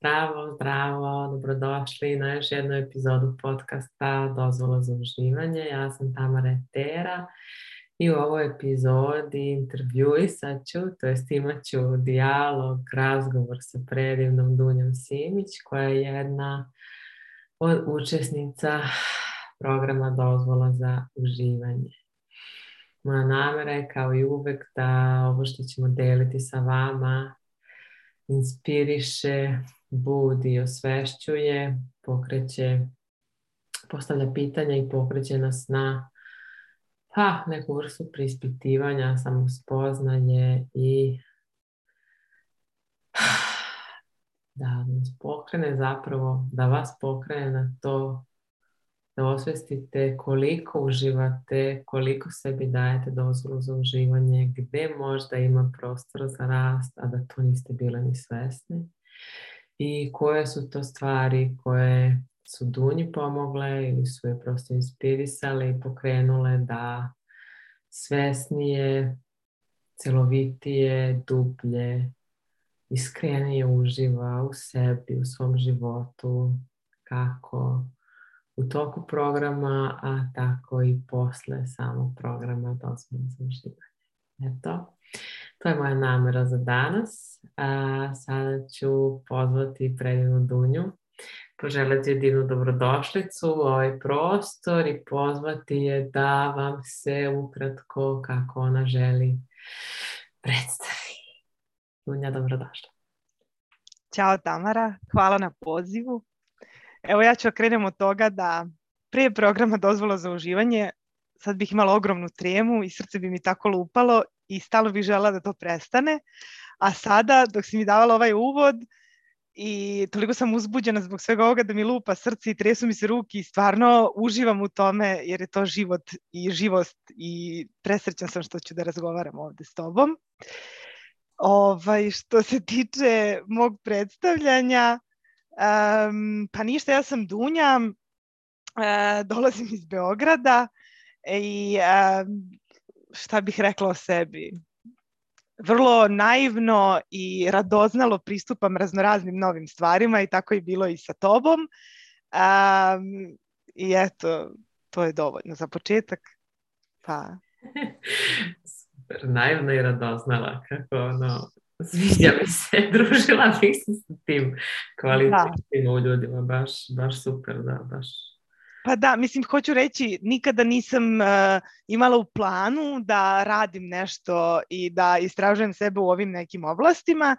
Zdravo, zdravo, dobrodošli na još jednu epizodu podcasta Dozvola za uživanje. Ja sam Tamara Tera i u ovoj epizodi intervjuisat ću, to jest imat ću dijalog, razgovor sa predivnom Dunjom Simić koja je jedna od učesnica programa Dozvola za uživanje. Moja namera je kao i uvek da ovo što ćemo deliti sa vama inspiriše, budi, osvešćuje, pokreće, postavlja pitanja i pokreće nas na pa, neku vrstu prispitivanja, samospoznanje i da nas pokrene zapravo, da vas pokrene na to da osvestite koliko uživate, koliko sebi dajete dozvolu za uživanje, gde možda ima prostor za rast, a da to niste bili ni svesni i koje su to stvari koje su Dunji pomogle ili su je prosto inspirisale i pokrenule da svesnije, celovitije, dublje, iskrenije uživa u sebi, u svom životu, kako u toku programa, a tako i posle samog programa dozvoljno za uživanje. Eto, to je moja namera za danas. A, sada ću pozvati predivnu Dunju, poželjeti je divnu dobrodošlicu u ovaj prostor i pozvati je da vam se ukratko kako ona želi predstavi. Dunja, dobrodošla. Ćao Tamara, hvala na pozivu. Evo ja ću okrenem od toga da prije programa dozvola za uživanje sad bih imala ogromnu tremu i srce bi mi tako lupalo i stalno bih žela da to prestane. A sada, dok si mi davala ovaj uvod i toliko sam uzbuđena zbog svega ovoga da mi lupa srce i tresu mi se ruki i stvarno uživam u tome jer je to život i živost i presrećan sam što ću da razgovaram ovde s tobom. Ovaj, što se tiče mog predstavljanja, Um, pa ništa, ja sam Dunja, uh, dolazim iz Beograda i um, šta bih rekla o sebi? Vrlo naivno i radoznalo pristupam raznoraznim novim stvarima i tako je bilo i sa tobom. Um, I eto, to je dovoljno za početak. Pa. Super, naivno i radoznala, kako ono, sviđa mi se, družila bih se sa tim kvalitetnim u ljudima, baš, baš super, da, baš. Pa da, mislim, hoću reći, nikada nisam uh, imala u planu da radim nešto i da istražujem sebe u ovim nekim oblastima.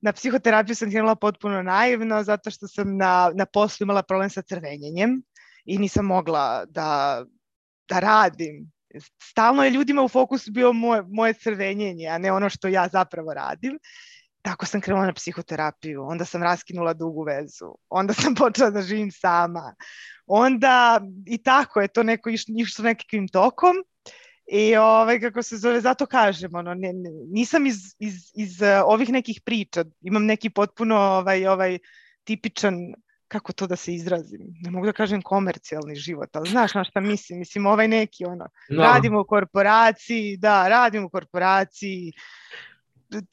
Na psihoterapiju sam krenula potpuno naivno zato što sam na, na poslu imala problem sa crvenjenjem i nisam mogla da, da radim stalno je ljudima u fokusu bio moje, moje crvenjenje, a ne ono što ja zapravo radim. Tako sam krenula na psihoterapiju, onda sam raskinula dugu vezu, onda sam počela da živim sama, onda i tako je to neko išlo nekakvim tokom i ovaj, kako se zove, zato kažem, ono, ne, ne, nisam iz, iz, iz ovih nekih priča, imam neki potpuno ovaj, ovaj tipičan kako to da se izrazim, ne mogu da kažem komercijalni život, ali znaš na šta mislim, mislim ovaj neki ono, no. radimo u korporaciji, da, radimo u korporaciji,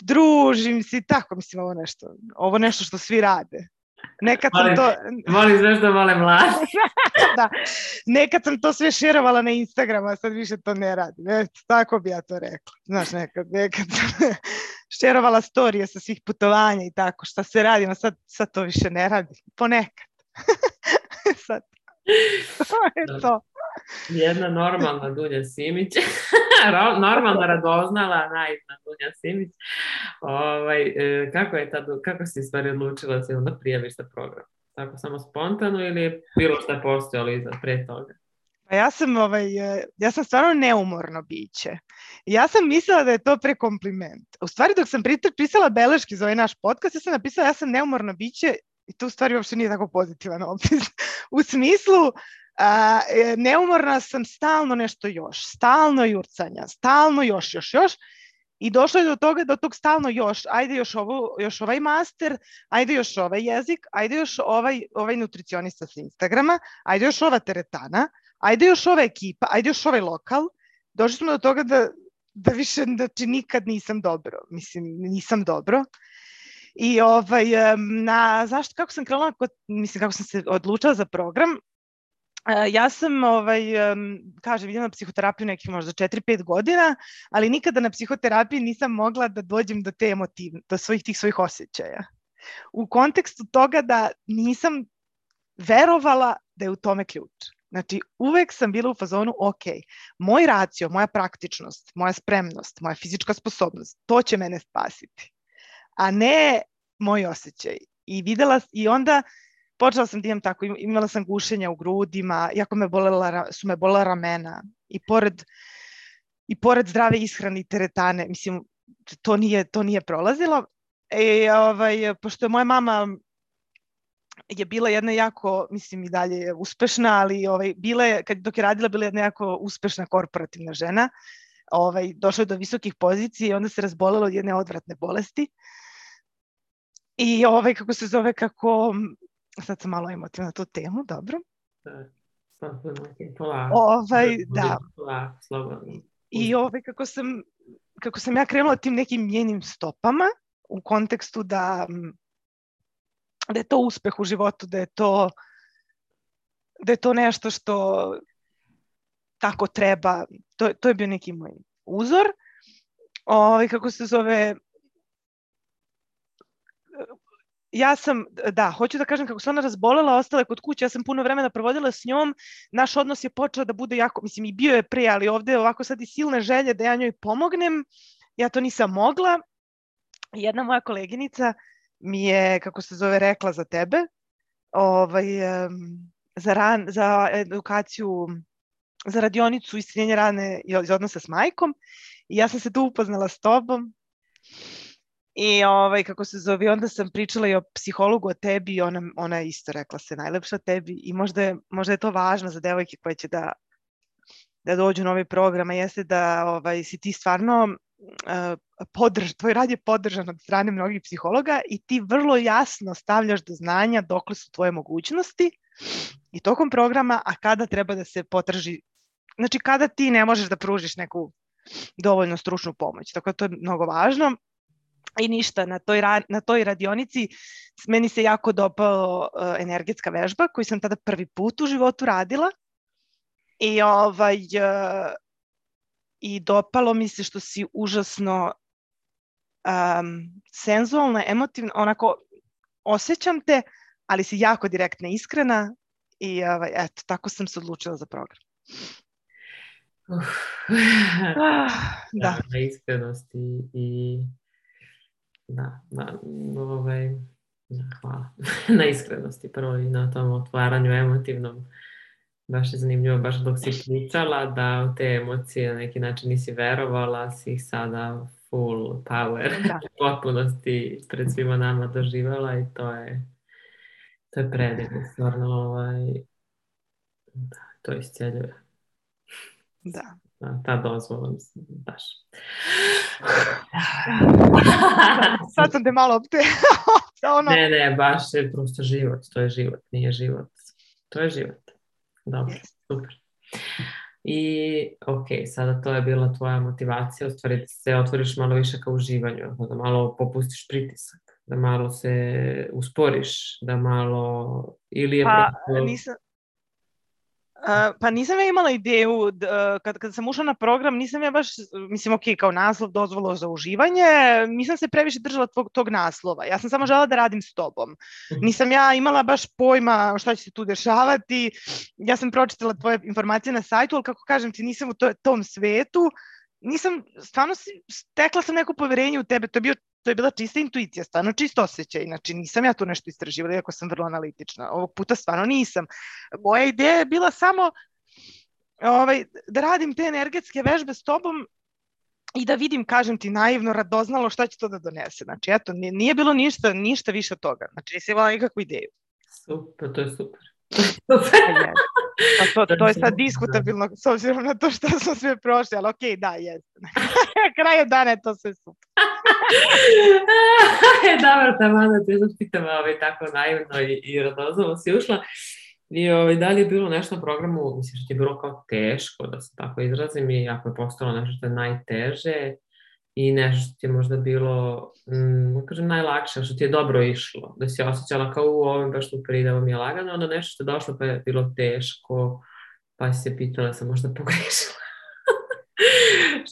družim se i tako, mislim ovo nešto, ovo nešto što svi rade. Nekad sam to... Volim što vole mladi. da, nekad sam to sve šerovala na Instagramu, a sad više to ne radim. Eto, tako bi ja to rekla. Znaš, nekad, nekad sam šerovala storije sa svih putovanja i tako, šta se radi, a sad, sad to više ne radi. Ponekad. sad. to je to. Jedna normalna Dunja Simić, normalno radoznala, naivna Dunja Simić. Ovaj, e, kako, je tad, kako si stvari odlučila da se onda prijaviš za program? Tako samo spontano ili je bilo šta postojalo iza pre toga? Pa ja sam, ovaj, e, ja sam stvarno neumorno biće. Ja sam mislila da je to prekompliment. U stvari dok sam pisala beleške za ovaj naš podcast, ja sam napisala ja sam neumorno biće i to u stvari uopšte nije tako pozitivan opis. u smislu a, e, neumorna sam stalno nešto još, stalno jurcanja, stalno još, još, još. I došlo je do toga, do tog stalno još, ajde još, ovo, još ovaj master, ajde još ovaj jezik, ajde još ovaj, ovaj nutricionista sa Instagrama, ajde još ova teretana, ajde još ova ekipa, ajde još ovaj lokal. Došli smo do toga da, da više, znači nikad nisam dobro, mislim, nisam dobro. I ovaj, na, zašto, kako sam krenula, mislim, kako sam se odlučila za program, ja sam, ovaj, kažem, idem na psihoterapiju nekih možda 4-5 godina, ali nikada na psihoterapiji nisam mogla da dođem do te emotivne, do svojih tih svojih osjećaja. U kontekstu toga da nisam verovala da je u tome ključ. Znači, uvek sam bila u fazonu, ok, moj racio, moja praktičnost, moja spremnost, moja fizička sposobnost, to će mene spasiti, a ne moj osjećaj. I videla, i onda počela sam da imam tako, imala sam gušenja u grudima, jako me bolela, su me bolela ramena i pored, i pored zdrave ishrane i teretane, mislim, to nije, to nije prolazilo. E, ovaj, pošto je moja mama je bila jedna jako, mislim i dalje je uspešna, ali ovaj, bila je, kad, dok je radila, bila je jedna jako uspešna korporativna žena, ovaj, došla je do visokih pozicija i onda se razbolela od jedne odvratne bolesti. I ovaj, kako se zove, kako, sad sam malo emotivna na tu temu, dobro. Ovaj, da. I ovaj, kako sam, kako sam ja krenula tim nekim njenim stopama, u kontekstu da da je to uspeh u životu, da je to da je to nešto što tako treba. To, to je bio neki moj uzor. Ovaj, kako se zove, ja sam, da, hoću da kažem kako se ona razbolela, ostala je kod kuće, ja sam puno vremena provodila s njom, naš odnos je počeo da bude jako, mislim i bio je pre, ali ovde ovako sad i silne želje da ja njoj pomognem, ja to nisam mogla. Jedna moja koleginica mi je, kako se zove, rekla za tebe, ovaj, za, ran, za edukaciju, za radionicu istrinjenja rane iz odnosa s majkom. I ja sam se tu upoznala s tobom i ovaj, kako se zove, onda sam pričala i o psihologu o tebi i ona, ona isto rekla se najlepša o tebi i možda je, možda je to važno za devojke koje će da da dođu na ovaj program, a jeste da ovaj, si ti stvarno podrž, tvoj rad je podržan od strane mnogih psihologa i ti vrlo jasno stavljaš do znanja dokle su tvoje mogućnosti i tokom programa, a kada treba da se potraži, znači kada ti ne možeš da pružiš neku dovoljno stručnu pomoć. Tako da to je mnogo važno. I ništa, na toj, na toj radionici meni se jako dopao uh, energetska vežba koju sam tada prvi put u životu radila. I ovaj, uh, i dopalo mi se što si užasno um, senzualna, emotivna, onako osjećam te, ali si jako direktna, iskrena i ovaj, eto, tako sam se odlučila za program. Uf. ah, da. Na iskrenosti i da, da, ovaj, da, hvala na iskrenosti prvo i na tom otvaranju emotivnom baš je zanimljivo, baš dok si pričala da u te emocije na neki način nisi verovala, si ih sada full power da. potpunosti pred svima nama doživala i to je to je predivno, stvarno ovaj, da, to isceljuje. Da. Da. Ta dozvola, mislim, baš. Sad sam te malo opte. ono... Ne, ne, baš je prosto život, to je život, nije život. To je život. Dobro, super. I ok, sada to je bila tvoja motivacija, u stvari da se otvoriš malo više ka uživanju, da malo popustiš pritisak, da malo se usporiš, da malo ili je pa, prosto... nisam, pa nisam ja imala ideju, da, kad, kad sam ušla na program, nisam ja baš, mislim, ok, kao naslov dozvolo za uživanje, nisam se previše držala tog, tog naslova. Ja sam samo žela da radim s tobom. Mhm. Nisam ja imala baš pojma šta će se tu dešavati. Ja sam pročitala tvoje informacije na sajtu, ali kako kažem ti, nisam u to, tom svetu. Nisam, stvarno, stekla sam neko poverenje u tebe. To je bio to je bila čista intuicija, stvarno čisto osjećaj, znači nisam ja tu nešto istraživala, iako sam vrlo analitična, ovog puta stvarno nisam. Moja ideja je bila samo ovaj, da radim te energetske vežbe s tobom i da vidim, kažem ti, naivno, radoznalo šta će to da donese. Znači, eto, nije bilo ništa, ništa više od toga. Znači, nisam imala nikakvu ideju. Super, to je super. Pa to, to je sad diskutabilno s obzirom na to što smo sve prošli, ali okej, okay, da, jeste. Kraju dana je to sve super. E, tamo da te sad pitam ovaj, tako naivno i, i radoznovo si ušla. I ovaj, da li je bilo nešto na programu, misliš da je bilo kao teško, da se tako izrazim, i ako je postalo nešto što je najteže, i nešto što ti je možda bilo, mm, kažem, najlakše, što ti je dobro išlo, da si osjećala kao u ovim baš tu pridavom je lagano, onda nešto što je došlo pa je bilo teško, pa si se pitala da sam možda pogrešila.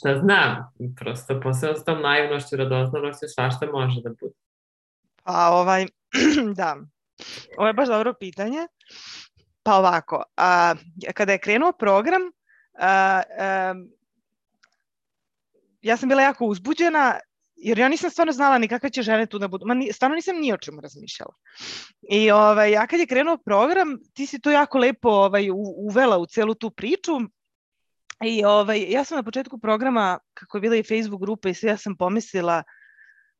Šta znam, prosto posebno s tom naivnošću, radoznalošću, svašta može da bude. Pa ovaj, da, ovo je baš dobro pitanje. Pa ovako, a, kada je krenuo program, a, a, ja sam bila jako uzbuđena jer ja nisam stvarno znala ni kakve će žene tu da budu. Ma, ni, stvarno nisam ni o čemu razmišljala. I ovaj, ja kad je krenuo program, ti si to jako lepo ovaj, uvela u celu tu priču. I ovaj, ja sam na početku programa, kako je bila i Facebook grupa i sve, ja sam pomislila,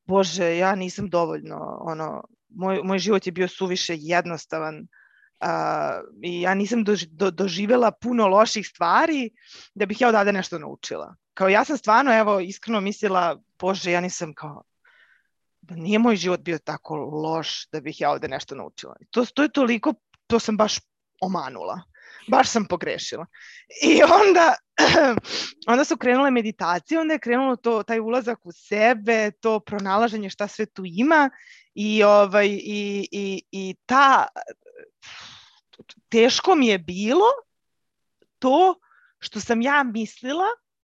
bože, ja nisam dovoljno, ono, moj, moj život je bio suviše jednostavan, uh, i ja nisam do, do, doživela puno loših stvari da bih ja odavde nešto naučila. Kao ja sam stvarno, evo, iskreno mislila, bože, ja nisam kao, da nije moj život bio tako loš da bih ja ovde nešto naučila. To, to je toliko, to sam baš omanula. Baš sam pogrešila. I onda, onda su krenule meditacije, onda je krenulo to, taj ulazak u sebe, to pronalaženje šta sve tu ima i, ovaj, i, i, i ta, teško mi je bilo to što sam ja mislila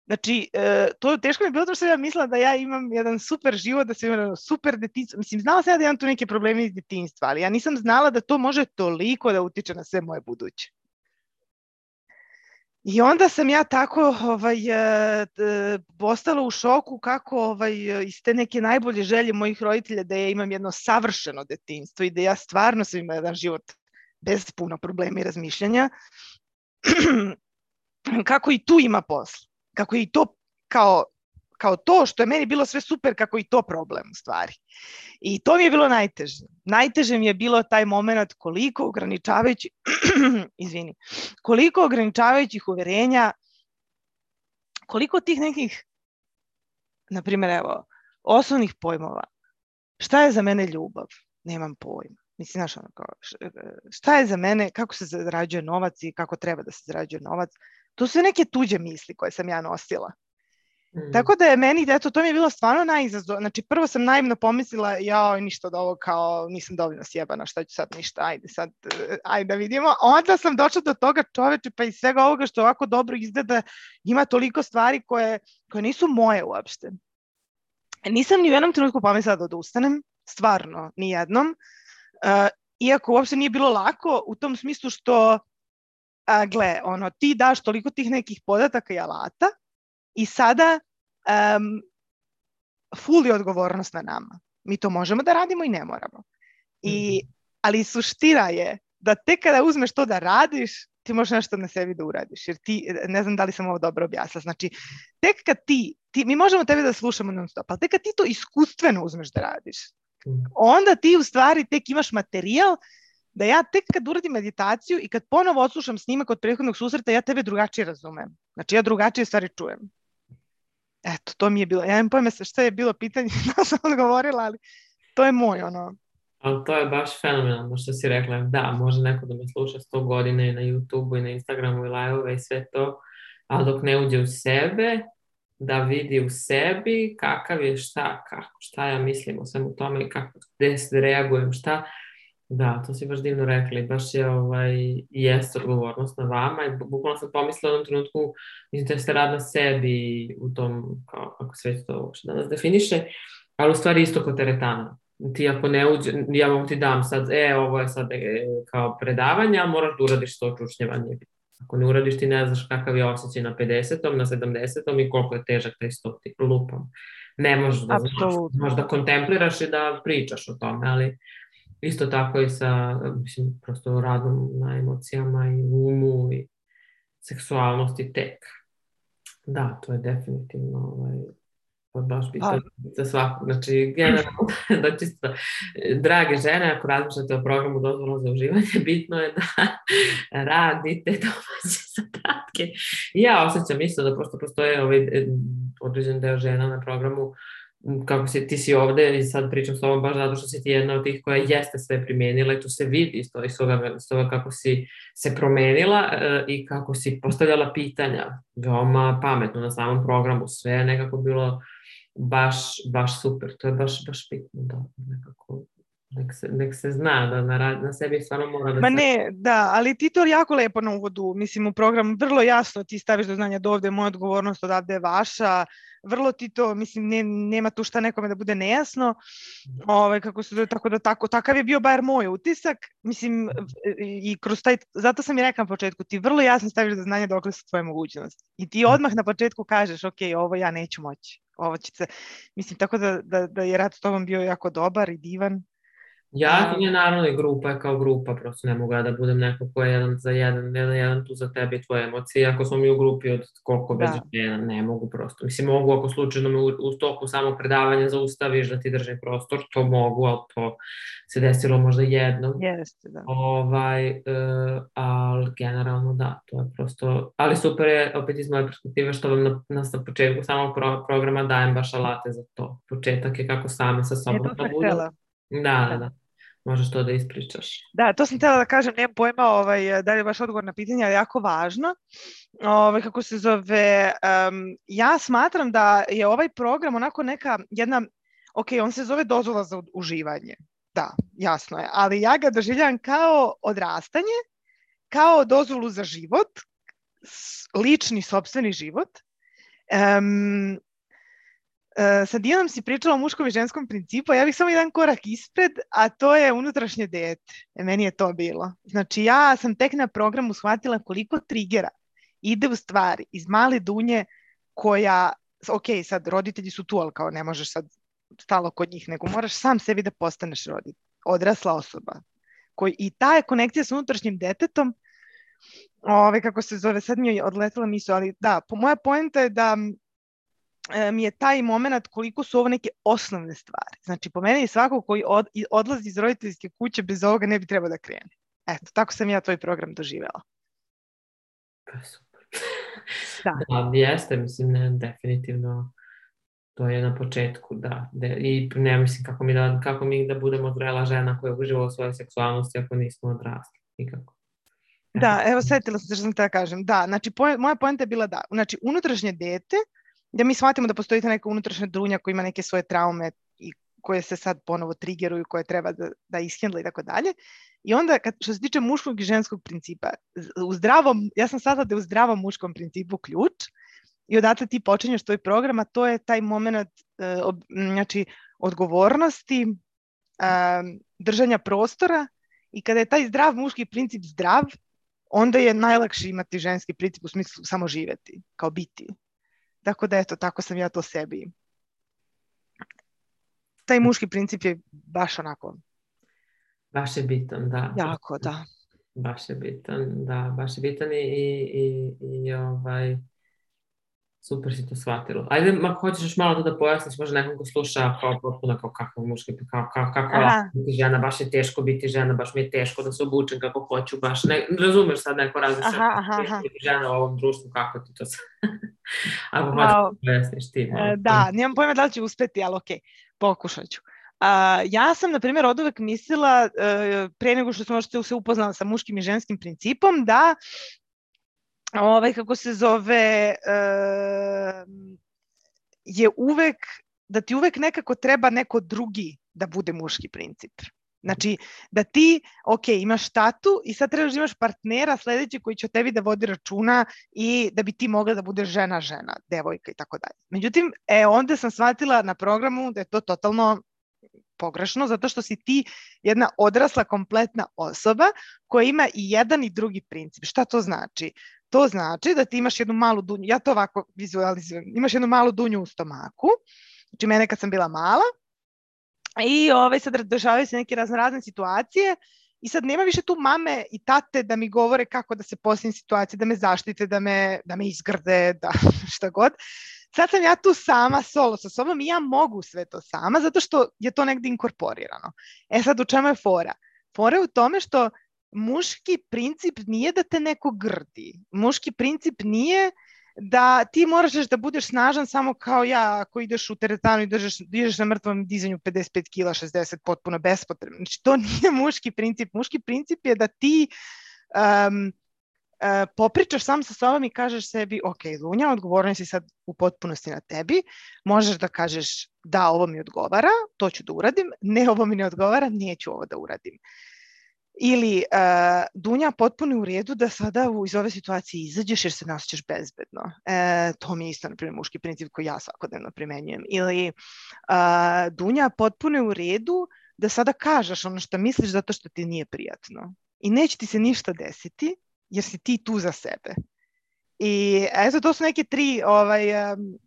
Znači, e, to teško mi je bilo to što sam ja mislila da ja imam jedan super život, da sam imam super detinstvo. Mislim, znala sam ja da imam tu neke probleme iz detinstva, ali ja nisam znala da to može toliko da utiče na sve moje buduće. I onda sam ja tako ovaj, e, postala u šoku kako ovaj, iz te neke najbolje želje mojih roditelja da ja imam jedno savršeno detinstvo i da ja stvarno sam imala jedan život bez puno problema i razmišljanja, kako i tu ima posla. Kako i to kao, kao to što je meni bilo sve super, kako i to problem u stvari. I to mi je bilo najteže. Najteže mi je bilo taj moment koliko ograničavajući, izvini, koliko ograničavajućih uverenja, koliko tih nekih, na primjer, evo, osnovnih pojmova. Šta je za mene ljubav? Nemam pojma. Mislim, znaš, ono, kao, šta je za mene, kako se zarađuje novac i kako treba da se zarađuje novac. To su neke tuđe misli koje sam ja nosila. Mm. Tako da je meni, eto, to mi je bilo stvarno najizazov. Znači, prvo sam naivno pomislila, ja, ništa od ovo, kao, nisam dovoljno sjebana, šta ću sad ništa, ajde sad, eh, ajde da vidimo. Onda sam došla do toga čoveče, pa i svega ovoga što ovako dobro izgleda, ima toliko stvari koje, koje nisu moje uopšte. Nisam ni u jednom trenutku pomislila da odustanem, stvarno, ni jednom. Uh, iako uopšte nije bilo lako u tom smislu što a, gle, ono, ti daš toliko tih nekih podataka i alata i sada um, full je odgovornost na nama. Mi to možemo da radimo i ne moramo. I, mhm. ali suština je da tek kada uzmeš to da radiš, ti možeš nešto na sebi da uradiš. Jer ti, ne znam da li sam ovo dobro objasnila, znači, tek kad ti, ti mi možemo tebe da slušamo non stop, ali tek kad ti to iskustveno uzmeš da radiš, mhm. onda ti u stvari tek imaš materijal da ja tek kad uradim meditaciju i kad ponovo odslušam snimak od prethodnog susreta, ja tebe drugačije razumem. Znači ja drugačije stvari čujem. Eto, to mi je bilo. Ja nemam pojme se šta je bilo pitanje, da sam odgovorila, ali to je moj ono. Ali to je baš fenomenalno što si rekla. Da, može neko da me sluša 100 godine na YouTube-u i na Instagramu i live i sve to, ali dok ne uđe u sebe, da vidi u sebi kakav je šta, kako, šta ja mislim o svemu tome i kako, gde se reagujem, šta, Da, to si baš divno rekli. Baš je, ovaj, jeste odgovornost na vama i bukvalno sam pomislila u jednom trenutku, mislim da ste rad na sebi u tom, kao, kako sve to uopšte danas definiše, ali u stvari isto kao teretana. Ti ako ne uđe, ja mogu ti dam sad, e, ovo je sad e, kao predavanje, ali moraš da uradiš to čučnjevanje. Ako ne uradiš, ti ne znaš kakav je osjećaj na 50. na 70. i koliko je težak taj stoti, lupom. Ne možeš da znaš, možeš da kontempliraš i da pričaš o tome, ali isto tako i sa, mislim, prosto radom na emocijama i umu i seksualnosti tek. Da, to je definitivno ovaj, baš bitno za svakog. Znači, generalno, da čisto, drage žene, ako razmišljate o programu dozvola za uživanje, bitno je da radite domaće zadatke. Ja osjećam isto da prosto postoje ovaj određen deo žena na programu kako si, ti si ovde i sad pričam s tobom baš zato što si ti jedna od tih koja jeste sve primenila i tu se vidi iz toga, iz toga, iz toga kako si se promenila e, i kako si postavljala pitanja. Veoma pametno na samom programu, sve je nekako bilo baš, baš super, to je baš, baš bitno da nekako Nek se, nek se zna da na, na sebi stvarno mora da Ma se... ne, da, ali ti to jako lepo na uvodu, mislim u program vrlo jasno ti staviš do znanja da ovde je moja odgovornost, odavde je vaša, vrlo ti to, mislim, ne, nema tu šta nekome da bude nejasno, ovaj, kako se tako da tako, takav je bio bar moj utisak, mislim, i kroz taj, zato sam i rekla na početku, ti vrlo jasno staviš do znanja dokle su tvoje mogućnosti. I ti odmah na početku kažeš, ok, ovo ja neću moći, ovo će se, mislim, tako da, da, da je rad s tobom bio jako dobar i divan. Ja um, je naravno i grupa je kao grupa, prosto ne mogu ja da budem neko ko je jedan za jedan, jedan, jedan tu za tebe i tvoje emocije. Ako smo mi u grupi od koliko da. već žena, ne mogu prosto. Mislim, mogu ako slučajno me u, u toku samog predavanja zaustaviš da ti drži prostor, to mogu, ali to se desilo možda jednom. Jeste, da. Ovaj, uh, ali generalno da, to je prosto, ali super je opet iz moje perspektive što vam na, na, na početku samog pro, programa dajem baš alate za to. Početak je kako same sa sobom da budu. Da, da, da. Možeš to da ispričaš. Da, to sam htjela da kažem, nemam pojma ovaj, da li je baš odgovor na pitanje, ali jako važno. Ovaj, kako se zove, um, ja smatram da je ovaj program onako neka jedna, ok, on se zove dozvola za uživanje. Da, jasno je, ali ja ga doživljam kao odrastanje, kao dozvolu za život, lični, sobstveni život. Um, Sa Dijanom si pričala o muškom i ženskom principu, ja bih samo jedan korak ispred, a to je unutrašnje dete. E, meni je to bilo. Znači, ja sam tek na programu shvatila koliko trigera ide u stvari iz male dunje koja, ok, sad roditelji su tu, ali kao ne možeš sad stalo kod njih, nego moraš sam sebi da postaneš roditelj, odrasla osoba. Koji, I ta je konekcija sa unutrašnjim detetom, ove, kako se zove, sad mi je odletela misla, ali da, po, moja poenta je da mi je taj moment koliko su ovo neke osnovne stvari. Znači, po meni svako koji od, odlazi iz roditeljske kuće bez ovoga ne bi trebao da krene. Eto, tako sam ja tvoj program doživela. Pa super. Da. da, jeste, mislim, ne, definitivno to je na početku, da. De, I ne mislim kako mi, da, kako mi da budemo zrela žena koja uživa u svojoj seksualnosti ako nismo odrasli. Nikako. Da, evo setila sam se što sam te da kažem. Da, znači po, moja poenta je bila da, znači unutrašnje dete da mi shvatimo da postoji ta neka unutrašnja drunja koja ima neke svoje traume i koje se sad ponovo trigeruju, koje treba da, da ishendla i tako dalje. I onda, kad, što se tiče muškog i ženskog principa, u zdravom, ja sam sada da je u zdravom muškom principu ključ i odatle ti počinješ tvoj program, a to je taj moment uh, ob, znači, odgovornosti, uh, držanja prostora i kada je taj zdrav muški princip zdrav, onda je najlakše imati ženski princip u smislu samo živeti, kao biti. Tako da eto, tako sam ja to sebi. Taj muški princip je baš onako. Baš je bitan, da. Jako, da. Baš je bitan, da, baš je bitan i, i, i, i ovaj, super si to shvatila. Ajde, ako hoćeš još malo to da pojasniš, možda nekom ko sluša kao potpuno kao kakav muški, kao, kao, kako biti žena, baš je teško biti žena, baš mi je teško da se obučem kako hoću, baš ne, razumeš sad neko različa aha, aha, aha. biti žena u ovom društvu, kako ti to sad, ako hoćeš da pojasniš ti. Malo. Da, nemam pojma da li će uspeti, ali okej, okay, pokušat ću. A, ja sam, na primjer, od uvek mislila, pre nego što sam se upoznala sa muškim i ženskim principom, da ovaj, kako se zove, uh, je uvek, da ti uvek nekako treba neko drugi da bude muški princip. Znači, da ti, ok, imaš tatu i sad trebaš da imaš partnera sledeći koji će o tebi da vodi računa i da bi ti mogla da bude žena, žena, devojka i tako dalje. Međutim, e, onda sam shvatila na programu da je to totalno pogrešno, zato što si ti jedna odrasla kompletna osoba koja ima i jedan i drugi princip. Šta to znači? To znači da ti imaš jednu malu dunju, ja to ovako vizualizujem, imaš jednu malu dunju u stomaku, znači mene kad sam bila mala, i ovaj, sad dešavaju se neke razne situacije i sad nema više tu mame i tate da mi govore kako da se postavim situacije, da me zaštite, da me, da me izgrde, da šta god. Sad sam ja tu sama, solo sa sobom i ja mogu sve to sama zato što je to negde inkorporirano. E sad u čemu je fora? Fora je u tome što muški princip nije da te neko grdi. Muški princip nije da ti moraš da budeš snažan samo kao ja ako ideš u teretanu i držeš, dižeš na mrtvom dizanju 55 kila, 60 potpuno bespotrebno. Znači to nije muški princip. Muški princip je da ti um, uh, popričaš sam sa sobom i kažeš sebi, ok, Lunja, odgovornost si sad u potpunosti na tebi, možeš da kažeš da, ovo mi odgovara, to ću da uradim, ne, ovo mi ne odgovara, neću ovo da uradim. Ili uh, Dunja potpuno u redu da sada iz ove situacije izađeš jer se ne bezbedno. E, to mi je isto, na primjer, muški princip koji ja svakodnevno primenjujem. Ili uh, Dunja potpuno u redu da sada kažeš ono što misliš zato što ti nije prijatno. I neće ti se ništa desiti jer si ti tu za sebe. I eto, to su neke tri ovaj, um,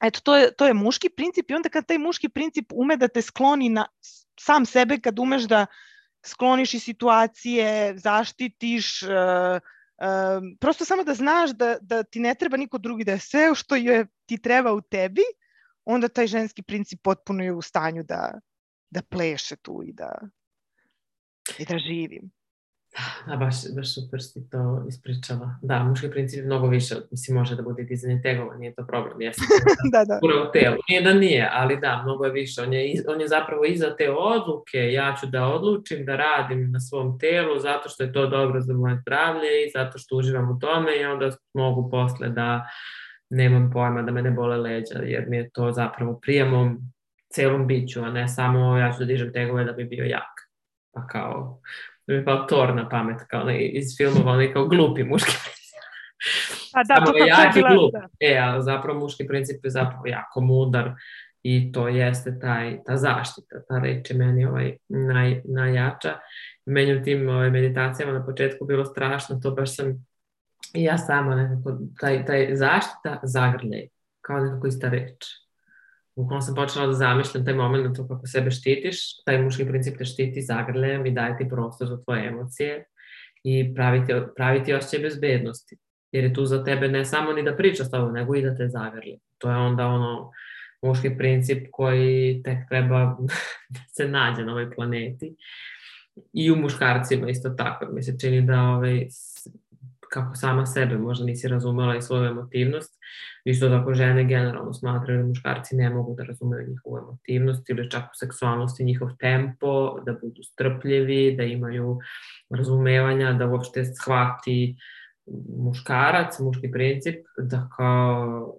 eto, to je, to je muški princip i onda kad taj muški princip ume da te skloni na sam sebe, kad umeš da skloniš i situacije, zaštitiš, uh, prosto samo da znaš da, da ti ne treba niko drugi, da je sve što je, ti treba u tebi, onda taj ženski princip potpuno je u stanju da, da pleše tu i da, i da živim. Da, baš, baš super si to ispričala. Da, muški princip je mnogo više, mislim, može da bude dizanje tegova, nije to problem. Jeste da, da. Puno u telu. Nije da nije, ali da, mnogo je više. On je, on je zapravo iza te odluke, ja ću da odlučim da radim na svom telu zato što je to dobro za moje zdravlje i zato što uživam u tome i onda mogu posle da nemam pojma da me ne bole leđa, jer mi je to zapravo prijemom celom biću, a ne samo ja ću da dižem tegove da bi bio jak. Pa kao, da mi pao Thor na pamet, kao onaj iz filmova, onaj kao glupi muški princip. A da, Samo to kako je glup. Da. E, a zapravo muški princip je zapravo jako mudar i to jeste taj, ta zaštita, ta reč je meni ovaj naj, najjača. Meni u tim ovaj, meditacijama na početku bilo strašno, to baš sam i ja sama nekako, taj, taj zaštita zagrljaj, kao nekako ista reč bukvalno sam počela da zamišljam taj moment na to kako sebe štitiš, taj muški princip te štiti zagrljem i daje ti prostor za tvoje emocije i praviti, praviti osjećaj bezbednosti. Jer je tu za tebe ne samo ni da priča s tobom, nego i da te zagrli. To je onda ono muški princip koji tek treba da se nađe na ovoj planeti. I u muškarcima isto tako. Mi se čini da ovaj, kako sama sebe možda nisi razumela i svoju emotivnost. Isto tako žene generalno smatraju da muškarci ne mogu da razumeju njihovu emotivnost ili čak u seksualnosti njihov tempo, da budu strpljivi, da imaju razumevanja, da uopšte shvati muškarac, muški princip, da kao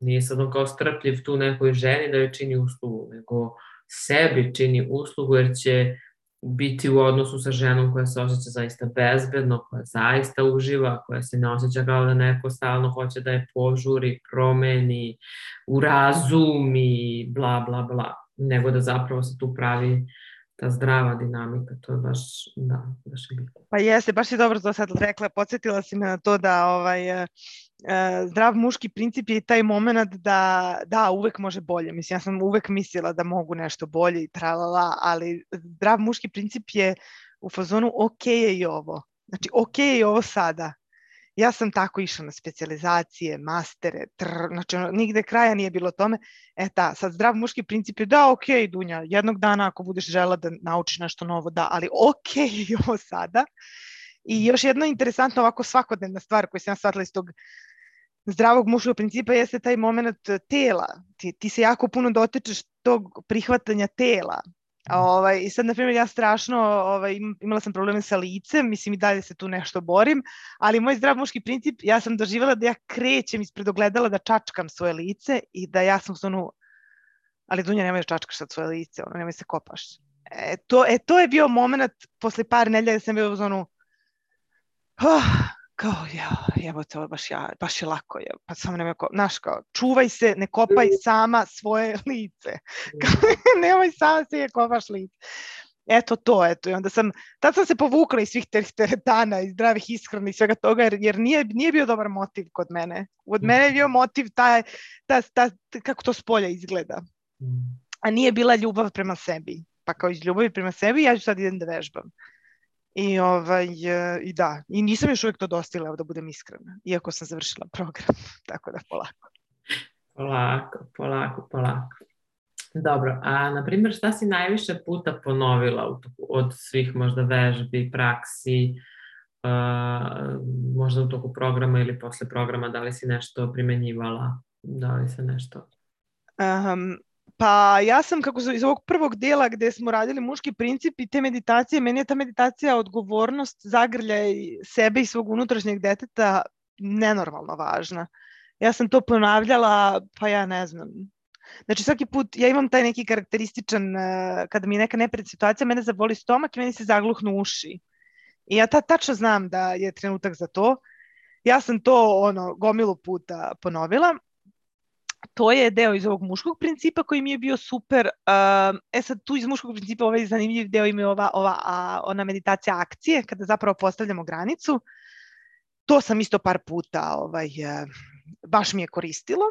nije sad on kao strpljiv tu nekoj ženi da joj čini uslugu, nego sebi čini uslugu jer će biti u odnosu sa ženom koja se osjeća zaista bezbedno, koja zaista uživa, koja se ne osjeća kao da neko stalno hoće da je požuri, promeni, urazumi, bla, bla, bla, nego da zapravo se tu pravi ta zdrava dinamika, to je baš, da, baš je bitno. Pa jeste, baš si dobro to sad rekla, podsjetila si me na to da ovaj, zdrav muški princip je taj moment da, da, uvek može bolje. Mislim, ja sam uvek mislila da mogu nešto bolje i tralala, ali zdrav muški princip je u fazonu ok je i ovo. Znači, ok je i ovo sada ja sam tako išla na specializacije, mastere, tr, znači nigde kraja nije bilo tome. E ta, sad zdrav muški princip je da, ok, Dunja, jednog dana ako budeš žela da naučiš nešto novo, da, ali ok je ovo sada. I još jedna interesantna ovako svakodnevna stvar koju sam ja shvatila iz tog zdravog muškog principa jeste taj moment tela. Ti, ti se jako puno dotičeš tog prihvatanja tela. Ovaj, I sad, na primjer, ja strašno ovaj, imala sam probleme sa licem, mislim i dalje se tu nešto borim, ali moj zdrav muški princip, ja sam doživala da ja krećem ispred ogledala da čačkam svoje lice i da ja sam u ali Dunja nemoj da čačkaš sad svoje lice, ono, nemoj se kopaš. E, to, e, to je bio moment posle par nedelja da sam bio u zonu oh, kao, ja, evo to baš, ja, baš je lako, je, pa samo nemoj, ko, znaš, kao, čuvaj se, ne kopaj sama svoje lice, kao, nemoj sama se je kopaš lice. Eto to, eto, i onda sam, tad sam se povukla iz svih teh teretana, iz zdravih ishrana i svega toga, jer, jer nije, nije bio dobar motiv kod mene. Od mm. mene je bio motiv taj, ta, ta, ta, kako to s polja izgleda. Mm. A nije bila ljubav prema sebi. Pa kao iz ljubavi prema sebi, ja ću sad idem da vežbam. I, ovaj, e, I da, i nisam još uvijek to dostigla, da budem iskrena, iako sam završila program, tako da polako. Polako, polako, polako. Dobro, a na primjer šta si najviše puta ponovila od svih možda vežbi, praksi, uh, možda u toku programa ili posle programa, da li si nešto primenjivala, da li se nešto... Um, pa ja sam kako iz ovog prvog dela gde smo radili muški princip i te meditacije, meni je ta meditacija odgovornost, zagrljaj sebe i svog unutrašnjeg deteta nenormalno važna. Ja sam to ponavljala, pa ja ne znam, Znači svaki put ja imam taj neki karakterističan, uh, kada mi je neka nepred situacija, mene zaboli stomak i meni se zagluhnu uši. I ja ta, tačno znam da je trenutak za to. Ja sam to ono gomilu puta ponovila. To je deo iz ovog muškog principa koji mi je bio super. Uh, e sad tu iz muškog principa ovaj zanimljiv deo ima ova, ova a, ona meditacija akcije kada zapravo postavljamo granicu. To sam isto par puta ovaj, uh, baš mi je koristilo.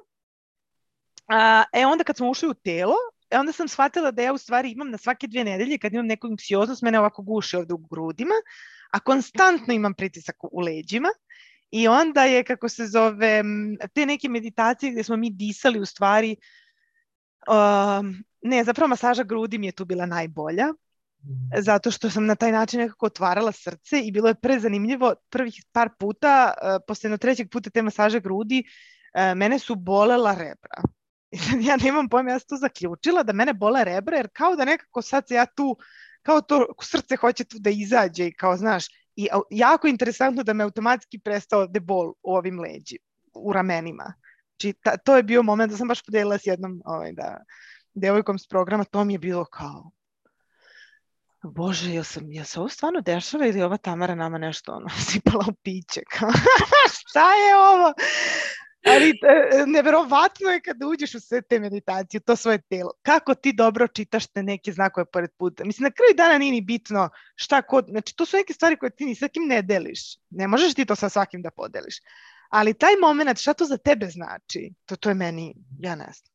A, e onda kad smo ušli u telo, e onda sam shvatila da ja u stvari imam na svake dvije nedelje kad imam neku anksioznost, mene ovako guši ovde u grudima, a konstantno imam pritisak u leđima i onda je, kako se zove, te neke meditacije gde smo mi disali u stvari, uh, ne, zapravo masaža grudi mi je tu bila najbolja, zato što sam na taj način nekako otvarala srce i bilo je prezanimljivo prvih par puta, uh, posle jedno trećeg puta te masaže grudi, uh, mene su bolela rebra. I sad ja nemam pojma, ja sam tu zaključila da mene bole rebra, jer kao da nekako sad se ja tu, kao to srce hoće tu da izađe i kao, znaš, i jako interesantno da me automatski prestao de bol u ovim leđi, u ramenima. Znači, ta, to je bio moment da sam baš podelila s jednom ovaj, da, devojkom s programa, to mi je bilo kao, Bože, ja sam, ja se ovo stvarno dešava ili ova Tamara nama nešto ono, sipala u piće? Kao, šta je ovo? Ali e, neverovatno je kada uđeš u sve te meditacije, to svoje telo. Kako ti dobro čitaš te neke znakove pored puta. Mislim, na kraju dana nije ni bitno šta kod... Znači, to su neke stvari koje ti ni sa kim ne deliš. Ne možeš ti to sa svakim da podeliš. Ali taj moment, šta to za tebe znači, to, to je meni, ja ne znam.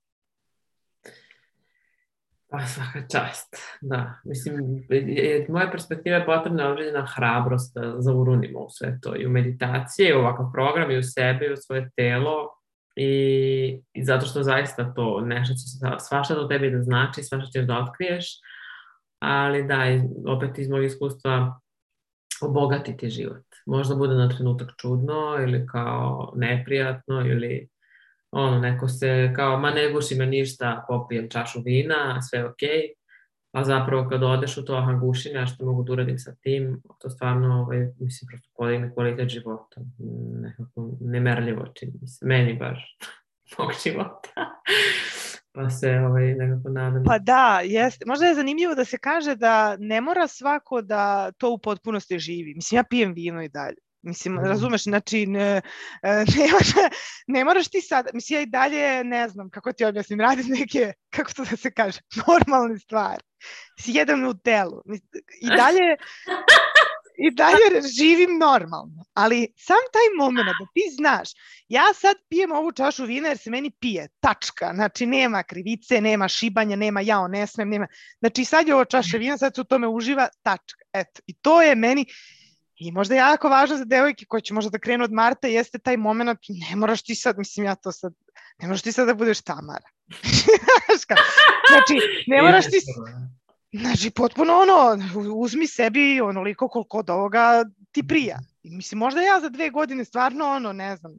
Pa svaka čast, da. Mislim, je, moja perspektiva je potrebna određena hrabrost da zaurunimo u sve to i u meditacije, i u ovakav program, i u sebe, i u svoje telo i, i zato što zaista to nešto će svašta do tebi da znači, svašta ćeš da otkriješ, ali da, opet iz mojeg iskustva obogatiti život. Možda bude na trenutak čudno ili kao neprijatno ili ono, neko se kao, ma ne guši me ništa, popijem čašu vina, sve okay. a zapravo kad odeš u to, aha, guši me, što mogu da uradim sa tim, to stvarno, ovaj, mislim, prosto podigne kvalitet života, nekako nemerljivo čini mi se, meni baš, mog života. pa se ovaj, nekako nadam. Pa da, jeste. Možda je zanimljivo da se kaže da ne mora svako da to u potpunosti živi. Mislim, ja pijem vino i dalje. Mislim, mm. razumeš, znači, ne, ne, ne moraš ti sad, mislim, ja i dalje ne znam kako ti objasnim, radim neke, kako to da se kaže, normalne stvari. Si jedan u telu. I dalje, i dalje živim normalno. Ali sam taj moment da ti znaš, ja sad pijem ovu čašu vina jer se meni pije, tačka. Znači nema krivice, nema šibanja, nema jao ne smem, nema. Znači sad je ovo čaša vina, sad se u tome uživa, tačka. Eto, i to je meni, I možda je jako važno za devojke koje će možda da krenu od Marta jeste taj moment, ne moraš ti sad, mislim ja to sad, ne moraš ti sad da budeš Tamara. znači, ne moraš ti, znači potpuno ono, uzmi sebi onoliko koliko od ovoga ti prija. I mislim, možda ja za dve godine stvarno ono, ne znam,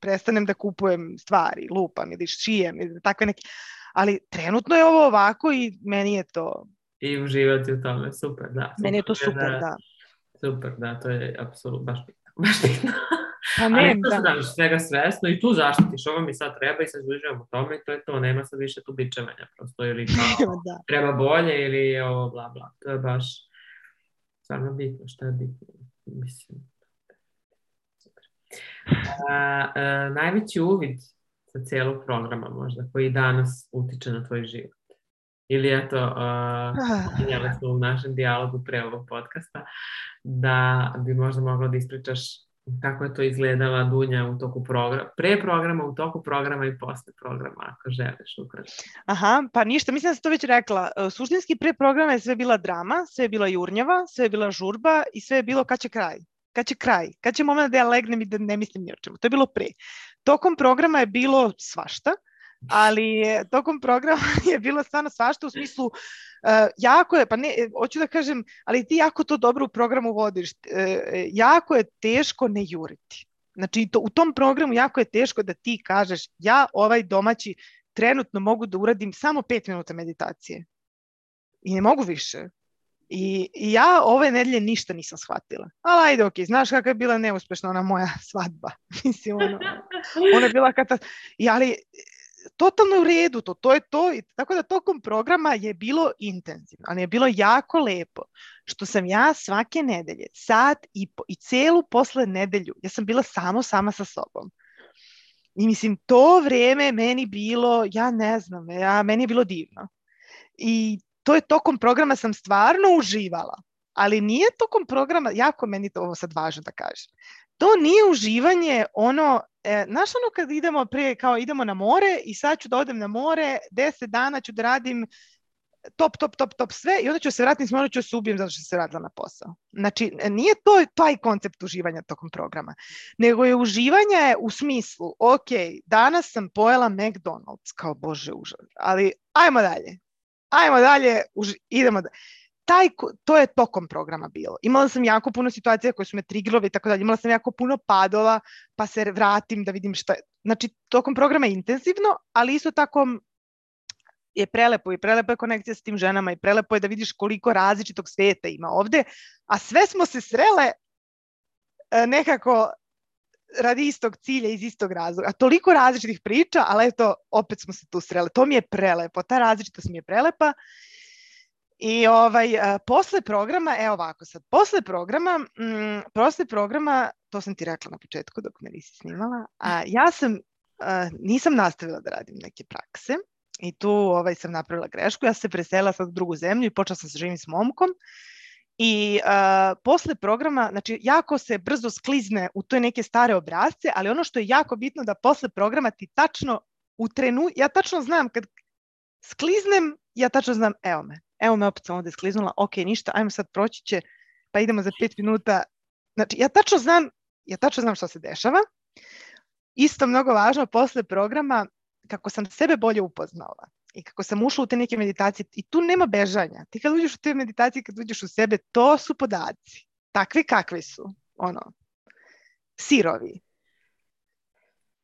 prestanem da kupujem stvari, lupam ili šijem ili takve neke, ali trenutno je ovo ovako i meni je to... I uživati u tome, super, da. Meni je to super, da. da Super, da, to je apsolutno baš bitno. Baš bitno. Pa ne, Ali to da. znaš, svega svesno i tu zaštitiš, ovo mi sad treba i sad u tome i to je to, nema sad više tu bičevanja prosto ili kao da. treba bolje ili je ovo bla bla. To je baš stvarno bitno, što je bitno. Mislim, super. A, a, najveći uvid sa cijelog programa možda koji danas utiče na tvoj život. Ili eto, uh, smo u našem dijalogu pre ovog podcasta, da bi možda mogla da ispričaš kako je to izgledala Dunja u toku programa, pre programa, u toku programa i posle programa, ako želiš ukratko. Aha, pa ništa, mislim da sam to već rekla. E, suštinski pre programa je sve bila drama, sve je bila jurnjava, sve je bila žurba i sve je bilo kad će kraj. Kad će kraj, kad će moment da ja legnem i da ne mislim ni o čemu. To je bilo pre. Tokom programa je bilo svašta, ali tokom programa je bilo stvarno svašta u smislu Uh, jako je, pa ne, hoću da kažem, ali ti jako to dobro u programu vodiš. Uh, jako je teško ne juriti. Znači, to, u tom programu jako je teško da ti kažeš ja ovaj domaći trenutno mogu da uradim samo pet minuta meditacije. I ne mogu više. I, I ja ove nedelje ništa nisam shvatila. Ali ajde, ok, znaš kakva je bila neuspešna ona moja svadba. Mislim, ono, ona je bila kata... I, ali totalno u redu, to, to je to. I, tako da tokom programa je bilo intenzivno, ali je bilo jako lepo, što sam ja svake nedelje, sat i, po, i celu posle nedelju, ja sam bila samo sama sa sobom. I mislim, to vreme meni bilo, ja ne znam, ja, meni je bilo divno. I to je tokom programa sam stvarno uživala, ali nije tokom programa, jako meni to ovo sad važno da kažem, to nije uživanje ono, e, znaš ono kad idemo pre, kao idemo na more i sad ću da odem na more, deset dana ću da radim top, top, top, top sve i onda ću se vratiti s mora ću se ubijem zato što se vratila na posao. Znači, nije to taj koncept uživanja tokom programa, nego je uživanje u smislu, ok, danas sam pojela McDonald's, kao bože užas, ali ajmo dalje, ajmo dalje, uži, idemo dalje. Taj, to je tokom programa bilo. Imala sam jako puno situacija koje su me trigirove i tako dalje. Imala sam jako puno padova, pa se vratim da vidim šta je. Znači, tokom programa je intenzivno, ali isto tako je prelepo i prelepo je konekcija s tim ženama i prelepo je da vidiš koliko različitog sveta ima ovde, a sve smo se srele e, nekako radi istog cilja iz istog razloga. A toliko različitih priča, ali eto, opet smo se tu srele. To mi je prelepo, ta različitost mi je prelepa. I ovaj, a, posle programa, evo ovako sad, posle programa, m, posle programa, to sam ti rekla na početku dok me nisi snimala, a ja sam, a, nisam nastavila da radim neke prakse i tu ovaj, sam napravila grešku, ja sam se presela sad u drugu zemlju i počela sam se živim s momkom. I uh, posle programa, znači jako se brzo sklizne u toj neke stare obrazce, ali ono što je jako bitno da posle programa ti tačno u trenu, ja tačno znam kad skliznem, ja tačno znam, evo me, evo me opet sam ovde skliznula, ok, ništa, ajmo sad proći će, pa idemo za pet minuta. Znači, ja tačno znam, ja tačno znam što se dešava. Isto mnogo važno posle programa, kako sam sebe bolje upoznala i kako sam ušla u te neke meditacije i tu nema bežanja. Ti kad uđeš u te meditacije, kad uđeš u sebe, to su podaci. Takvi kakvi su. Ono, sirovi.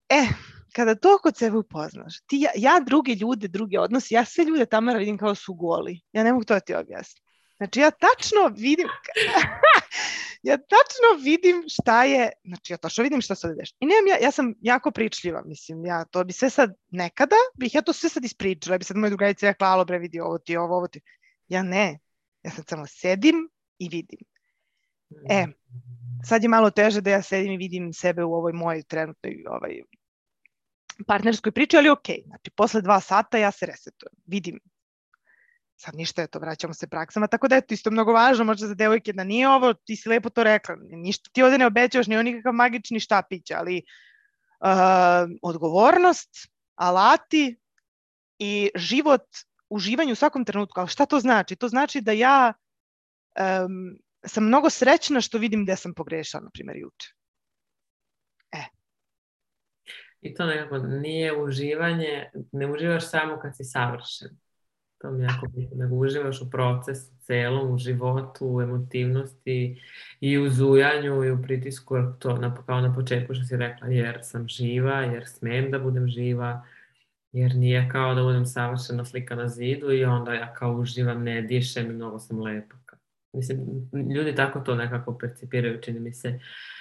E, kada to kod sebe upoznaš, ti, ja, ja druge ljude, druge odnose, ja sve ljude tamo vidim kao su goli. Ja ne mogu to da ti objasniti. Znači ja tačno vidim, ja tačno vidim šta je, znači ja tačno vidim šta se ovde dešava. I nemam ja, ja sam jako pričljiva, mislim, ja to bi sve sad, nekada bih ja to sve sad ispričala, ja bi sad moja drugarica rekla, alo bre, vidi ovo ti, ovo, ovo ti. Ja ne, ja sad samo sedim i vidim. E, sad je malo teže da ja sedim i vidim sebe u ovoj mojoj trenutnoj ovaj, partnerskoj priči, ali ok, znači posle dva sata ja se resetujem, vidim sad ništa je to, vraćamo se praksama, tako da je to isto mnogo važno, možda za devojke da nije ovo, ti si lepo to rekla, ništa ti ovde ne obećaš, nije nikakav magični štapić, ali uh, odgovornost, alati i život, uživanje u svakom trenutku, ali šta to znači? To znači da ja um, sam mnogo srećna što vidim gde sam pogrešala, na primjer, juče. E. I to nekako nije uživanje, ne uživaš samo kad si savršen To mi jako bitno, nego uživaš u procesu celom, u životu, u emotivnosti i u zujanju i u pritisku, to na, kao na početku što si rekla, jer sam živa, jer smem da budem živa, jer nije kao da budem savršena slika na zidu i onda ja kao uživam, ne dišem i mnogo sam lepa. Mislim, ljudi tako to nekako percipiraju, čini mi se. Uh,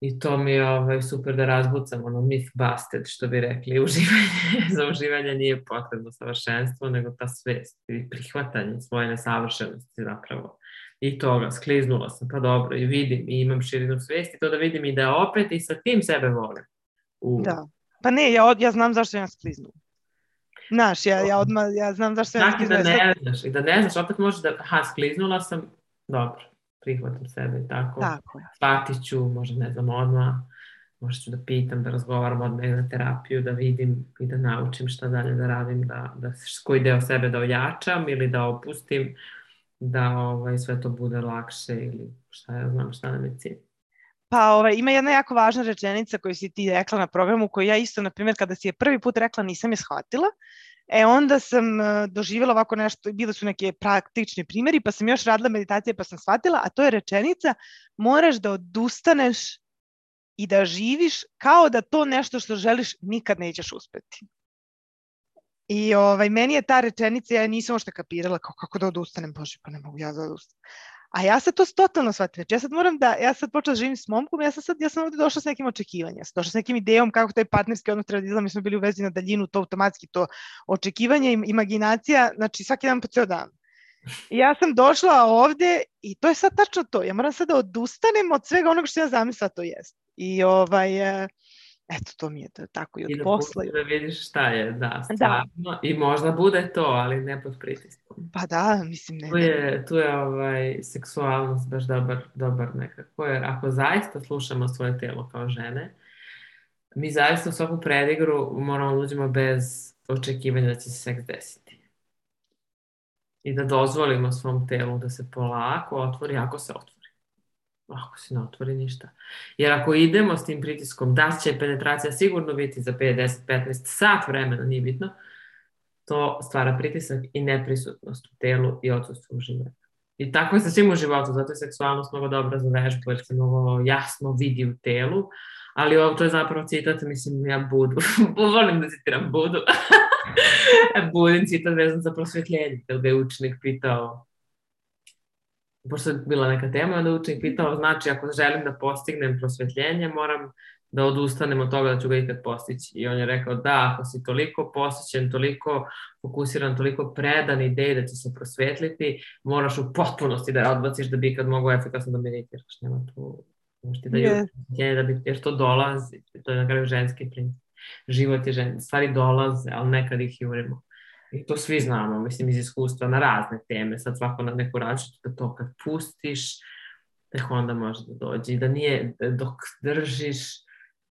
I to mi je ovaj, super da razbucam, ono myth busted, što bi rekli. Uživanje, za uživanje nije potrebno savršenstvo, nego ta svest i prihvatanje svoje nesavršenosti zapravo. I toga, skliznula sam, pa dobro, i vidim, i imam širinu svesti, to da vidim i da opet i sa tim sebe volim. U... Da. Pa ne, ja, ja znam zašto ja skliznula. Znaš, ja, ja odmah, ja znam zašto ja znači skliznula. da ne znaš, i da ne znaš, opet možeš da, aha, skliznula sam, dobro prihvatam sebe i tako. Tako je. Ću, možda ne znam, odmah, možda ću da pitam, da razgovaram odmah na terapiju, da vidim i da naučim šta dalje da radim, da, da koji deo sebe da ojačam ili da opustim, da ovaj, sve to bude lakše ili šta ja znam, šta nam je cilj. Pa ovaj, ima jedna jako važna rečenica koju si ti rekla na programu, koju ja isto, na primjer, kada si je prvi put rekla, nisam je shvatila, E onda sam e, doživjela ovako nešto, bile su neke praktični primjeri, pa sam još radila meditacije pa sam shvatila, a to je rečenica, moraš da odustaneš i da živiš kao da to nešto što želiš nikad nećeš uspeti. I ovaj, meni je ta rečenica, ja nisam ošte kapirala kao kako da odustanem, bože, pa ne mogu ja da odustanem. A ja sad to totalno shvatim. Znači ja sad moram da, ja sad počela da živim s momkom, ja sam sad, ja sam ovde došla s nekim očekivanjem, došla s nekim idejom kako taj partnerski odnos treba da izgleda, mi smo bili u vezi na daljinu, to automatski, to očekivanje, imaginacija, znači svaki dan po ceo dan. I ja sam došla ovde i to je sad tačno to. Ja moram sad da odustanem od svega onoga što ja zamislila to jest. I ovaj, uh, eto, to mi je to, tako i od I da posla. I da vidiš šta je, da, da. stvarno. Da. I možda bude to, ali ne pod pritiskom. Pa da, mislim, ne. Tu je, tu je ovaj, seksualnost baš dobar, dobar nekako, jer ako zaista slušamo svoje telo kao žene, mi zaista u svaku predigru moramo da uđemo bez očekivanja da će se seks desiti. I da dozvolimo svom telu da se polako otvori, ako se otvori ako se ne otvori ništa. Jer ako idemo s tim pritiskom da će penetracija sigurno biti za 5, 10, 15 sat vremena, nije bitno, to stvara pritisak i neprisutnost u telu i odsustvo u životu. I tako je sa svim u životu, zato je seksualnost mnogo dobra za vežbu, jer se mnogo jasno vidi u telu, ali ovo to je zapravo citat, mislim, ja budu, volim da citiram budu, budin citat vezan za prosvetljenje, ga je učenik pitao pošto je bila neka tema, onda učenik pitao, znači ako želim da postignem prosvetljenje, moram da odustanem od toga da ću ga ikad postići. I on je rekao, da, ako si toliko posjećen, toliko fokusiran, toliko predan ideji da će se prosvetliti, moraš u potpunosti da odbaciš da bi ikad mogo efikasno da meditiraš. Nema tu, možeš ti da yes. da bi, jer to dolazi, to je na kraju ženski princip. Život je žen, stvari dolaze, ali nekad ih jurimo. I to svi znamo, mislim, iz iskustva na razne teme, sad svako na neku različitu, da to kad pustiš, tek onda može da dođe. I da nije, dok držiš,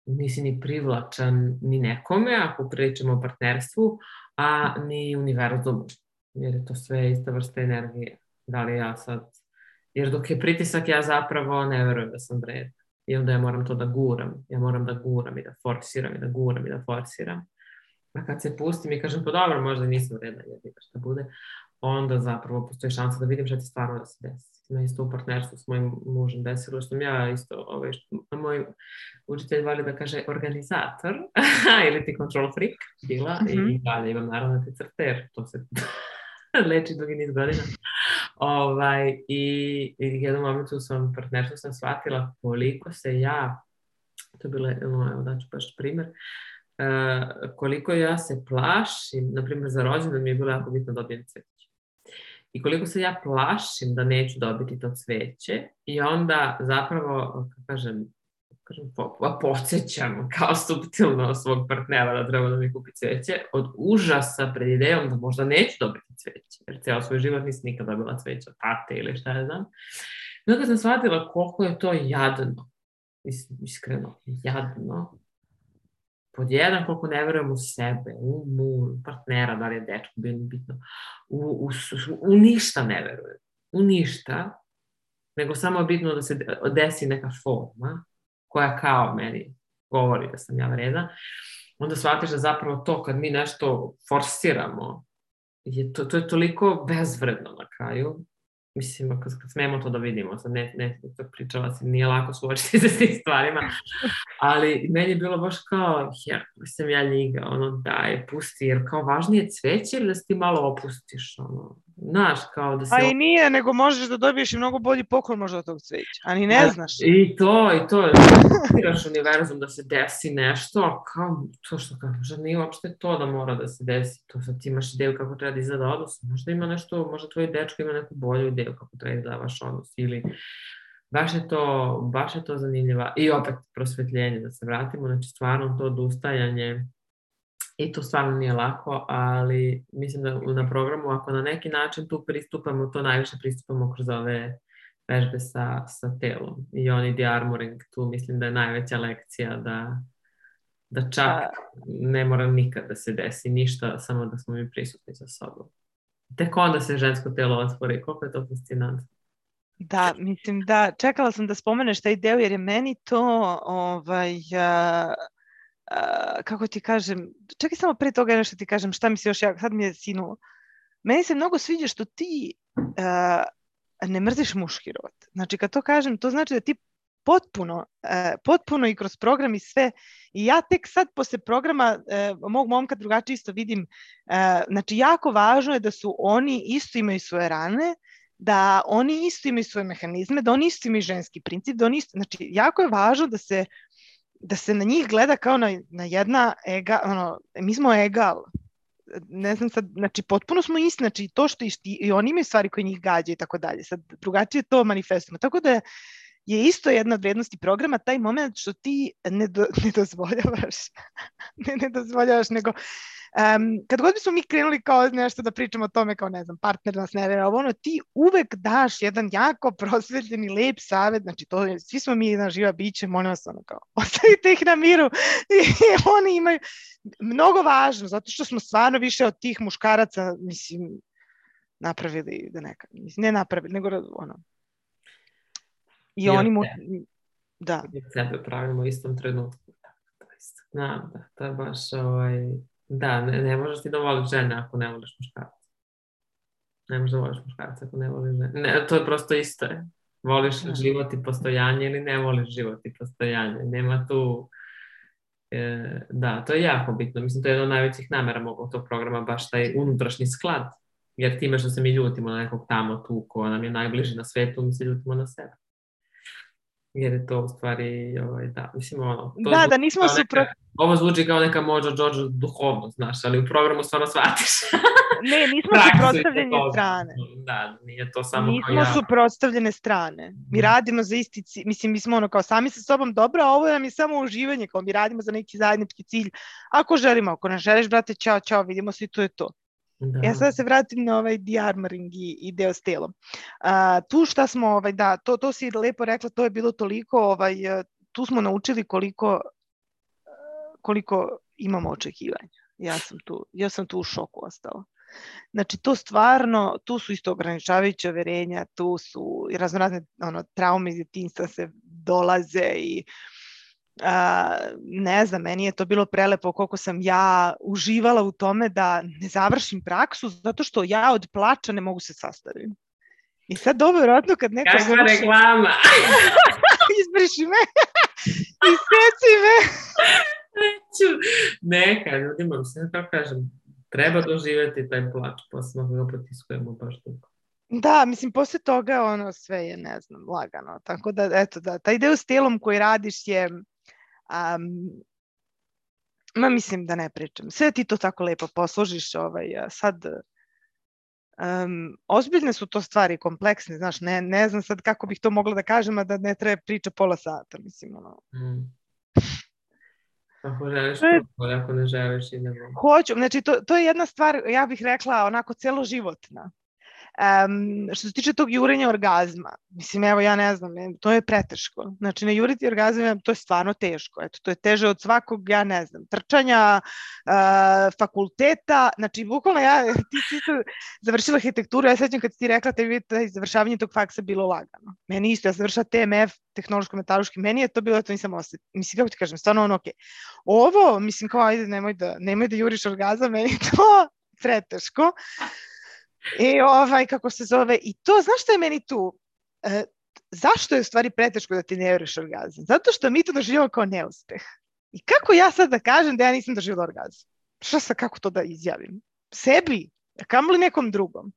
nisi ni privlačan ni nekome, ako pričamo o partnerstvu, a ni univerzumu, jer je to sve ista vrsta energije. Da li ja sad... Jer dok je pritisak, ja zapravo ne verujem da sam vredna. I onda ja moram to da guram. Ja moram da guram i da forsiram i da guram i da forsiram. A kad se pustim i kažem, pa dobro, možda nisam vreda jednika šta bude, onda zapravo postoji šansa da vidim šta će stvarno da se desi. Na isto u partnerstvu s mojim mužem desilo, što sam ja isto, ovaj, što, moj učitelj vali da kaže organizator ili ti control freak bila mm -hmm. i mhm. dalje imam naravno te crte, jer to se leči dugi niz godina. Ovaj, I, i jednom momentu sam partnerstvu sam shvatila koliko se ja, to je bilo, evo daću baš primer, uh, koliko ja se plašim, na primjer za rođendan mi je bilo jako bitno da dobijem cveće. I koliko se ja plašim da neću dobiti to cveće i onda zapravo, kako kažem, kažem, po, podsjećam kao subtilno svog partnera da treba da mi kupi cveće, od užasa pred idejom da možda neću dobiti cveće, jer ceo svoj život nisam nikad dobila cveće od tate ili šta ja znam. Onda sam shvatila koliko je to jadno, iskreno, jadno, pod jedan, koliko ne verujem u sebe, u mu, partnera, da li je dečko, bilo bitno, u, u, u ništa ne verujem. U ništa, nego samo bitno da se desi neka forma koja kao meni govori da sam ja vreda, onda shvatiš da zapravo to kad mi nešto forsiramo, je to, to je toliko bezvredno na kraju, mislim, kad smemo to da vidimo, sad ne, ne, to pričala si, nije lako suočiti se s tim stvarima, ali meni je bilo baš kao, ja, sam ja ljiga, ono, daj, pusti, jer kao važnije cveće ili da se ti malo opustiš, ono, Znaš, kao da se... A i nije, nego možeš da dobiješ i mnogo bolji poklon možda od tog cveća, a ni ne da, znaš. I to, i to, tiraš univerzum da se desi nešto, kao to što kao, možda nije uopšte to da mora da se desi, to sad ti imaš ideju kako treba da izgleda odnos, možda ima nešto, možda tvoj dečko ima neku bolju ideju kako treba da izgleda vaš odnos, ili baš je to, baš je to zanimljiva, i opet prosvetljenje, da se vratimo, znači stvarno to odustajanje, I to stvarno nije lako, ali mislim da na programu, ako na neki način tu pristupamo, to najviše pristupamo kroz ove vežbe sa, sa telom. I oni de-armoring, tu mislim da je najveća lekcija da, da čak ne mora nikad da se desi ništa, samo da smo mi prisutni sa sobom. Tek onda se žensko telo otvori. Koliko je to fascinantno? Da, mislim da, čekala sam da spomeneš taj deo jer je meni to ovaj, uh, kako ti kažem, čekaj samo pre toga nešto ti kažem, šta mi se još, ja, sad mi je sinulo. Meni se mnogo sviđa što ti uh, ne mrziš muški rod. Znači, kad to kažem, to znači da ti potpuno, uh, potpuno i kroz program i sve. I ja tek sad posle programa uh, mog momka drugačije isto vidim, uh, znači jako važno je da su oni isto imaju svoje rane, da oni isto imaju svoje mehanizme, da oni isto imaju ženski princip, da oni isto, znači jako je važno da se da se na njih gleda kao na, na jedna ega, ono, mi smo egal, ne znam sad, znači potpuno smo isti, znači to što i, i oni imaju stvari koje njih gađa i tako dalje, sad drugačije to manifestujemo, tako da je isto jedna od vrednosti programa taj moment što ti ne, do, ne dozvoljavaš, ne, ne dozvoljavaš, nego Um, kad god bismo mi krenuli kao nešto da pričamo o tome kao ne znam, partner nas ne vera, ono, ti uvek daš jedan jako prosvetljeni, lep savet, znači to je, svi smo mi jedna živa biće, molim vas ono kao, ostavite ih na miru. I oni imaju mnogo važno, zato što smo stvarno više od tih muškaraca, mislim, napravili da neka, mislim, ne napravili, nego ono, i, I oni mu, da. I sebe pravimo u istom trenutku. Da, da, to je baš ovaj, Da, ne, ne možeš ti da voliš žene ako ne voliš muškarca. Ne možeš da voliš muškarca ako ne voliš žene. Ne, to je prosto isto. Je. Voliš da. život i postojanje ili ne voliš život i postojanje. Nema tu... E, da, to je jako bitno. Mislim, to je jedna od najvećih namera mog tog programa, baš taj unutrašnji sklad. Jer time što se mi ljutimo na nekog tamo tu ko nam je najbliži na svetu, mi se ljutimo na sebe jer je to u stvari, ovaj, da, mislim, ono... To da, da nismo supro... Ovo zvuči kao neka možda George duhovnost, znaš, ali u programu stvarno shvatiš. ne, nismo suprotstavljene strane. Da, nije to samo nismo kao ja. suprotstavljene strane. Mi mm. radimo za isti cilj, mislim, mi smo ono kao sami sa sobom dobro, a ovo nam je samo uživanje, kao mi radimo za neki zajednički cilj. Ako želimo, ako ne želiš, brate, čao, čao, vidimo se i to je to. Da. Ja sad da se vratim na ovaj dearmoring i, i deo s telom. A, tu šta smo, ovaj, da, to, to si lepo rekla, to je bilo toliko, ovaj, tu smo naučili koliko, koliko imamo očekivanja. Ja sam tu, ja sam tu u šoku ostala. Znači, to stvarno, tu su isto ograničavajuće overenja, tu su raznorazne ono, traume iz djetinstva se dolaze i uh, a, ne znam, meni je to bilo prelepo koliko sam ja uživala u tome da ne završim praksu zato što ja od plača ne mogu se sastaviti. I sad dobro, vjerojatno kad neko Kakva završi... reklama! Izbriši me! Iseci me! Neću. Neka, ljudima, sve to kažem, treba doživjeti taj plač, posle ga potiskujemo baš dugo. Da, mislim, posle toga ono sve je, ne znam, lagano. Tako da, eto da, taj deo s telom koji radiš je Um, ma mislim da ne pričam. Sve ti to tako lepo posložiš. Ovaj, sad, um, ozbiljne su to stvari, kompleksne, znaš, ne, ne znam sad kako bih to mogla da kažem, a da ne treba priča pola sata, mislim, ono. Mm. Ako želiš, je, ako ne želiš, idemo. Hoću, znači to, to je jedna stvar, ja bih rekla, onako celoživotna. Um, što se tiče tog jurenja orgazma, mislim, evo ja ne znam, to je preteško. Znači, ne juriti orgazam, to je stvarno teško. Eto, to je teže od svakog, ja ne znam, trčanja, uh, fakulteta. Znači, bukvalno ja, ti si završila arhitekturu, ja sećam kad ti rekla tebi da je završavanje tog faksa bilo lagano. Meni isto, ja završila TMF, tehnološko-metaloški, meni je to bilo, to nisam osjet. Mislim, kako ti kažem, stvarno ono, okej. Okay. Ovo, mislim, kao, ajde, nemoj da, nemoj da juriš orgazam, meni to preteško. I ovaj, kako se zove, i to, znaš šta je meni tu? E, zašto je u stvari preteško da ti ne veriš orgazam? Zato što mi to doživljamo kao neuspeh. I kako ja sad da kažem da ja nisam doživjela orgazam? Šta sa kako to da izjavim? Sebi, a kamoli nekom drugom.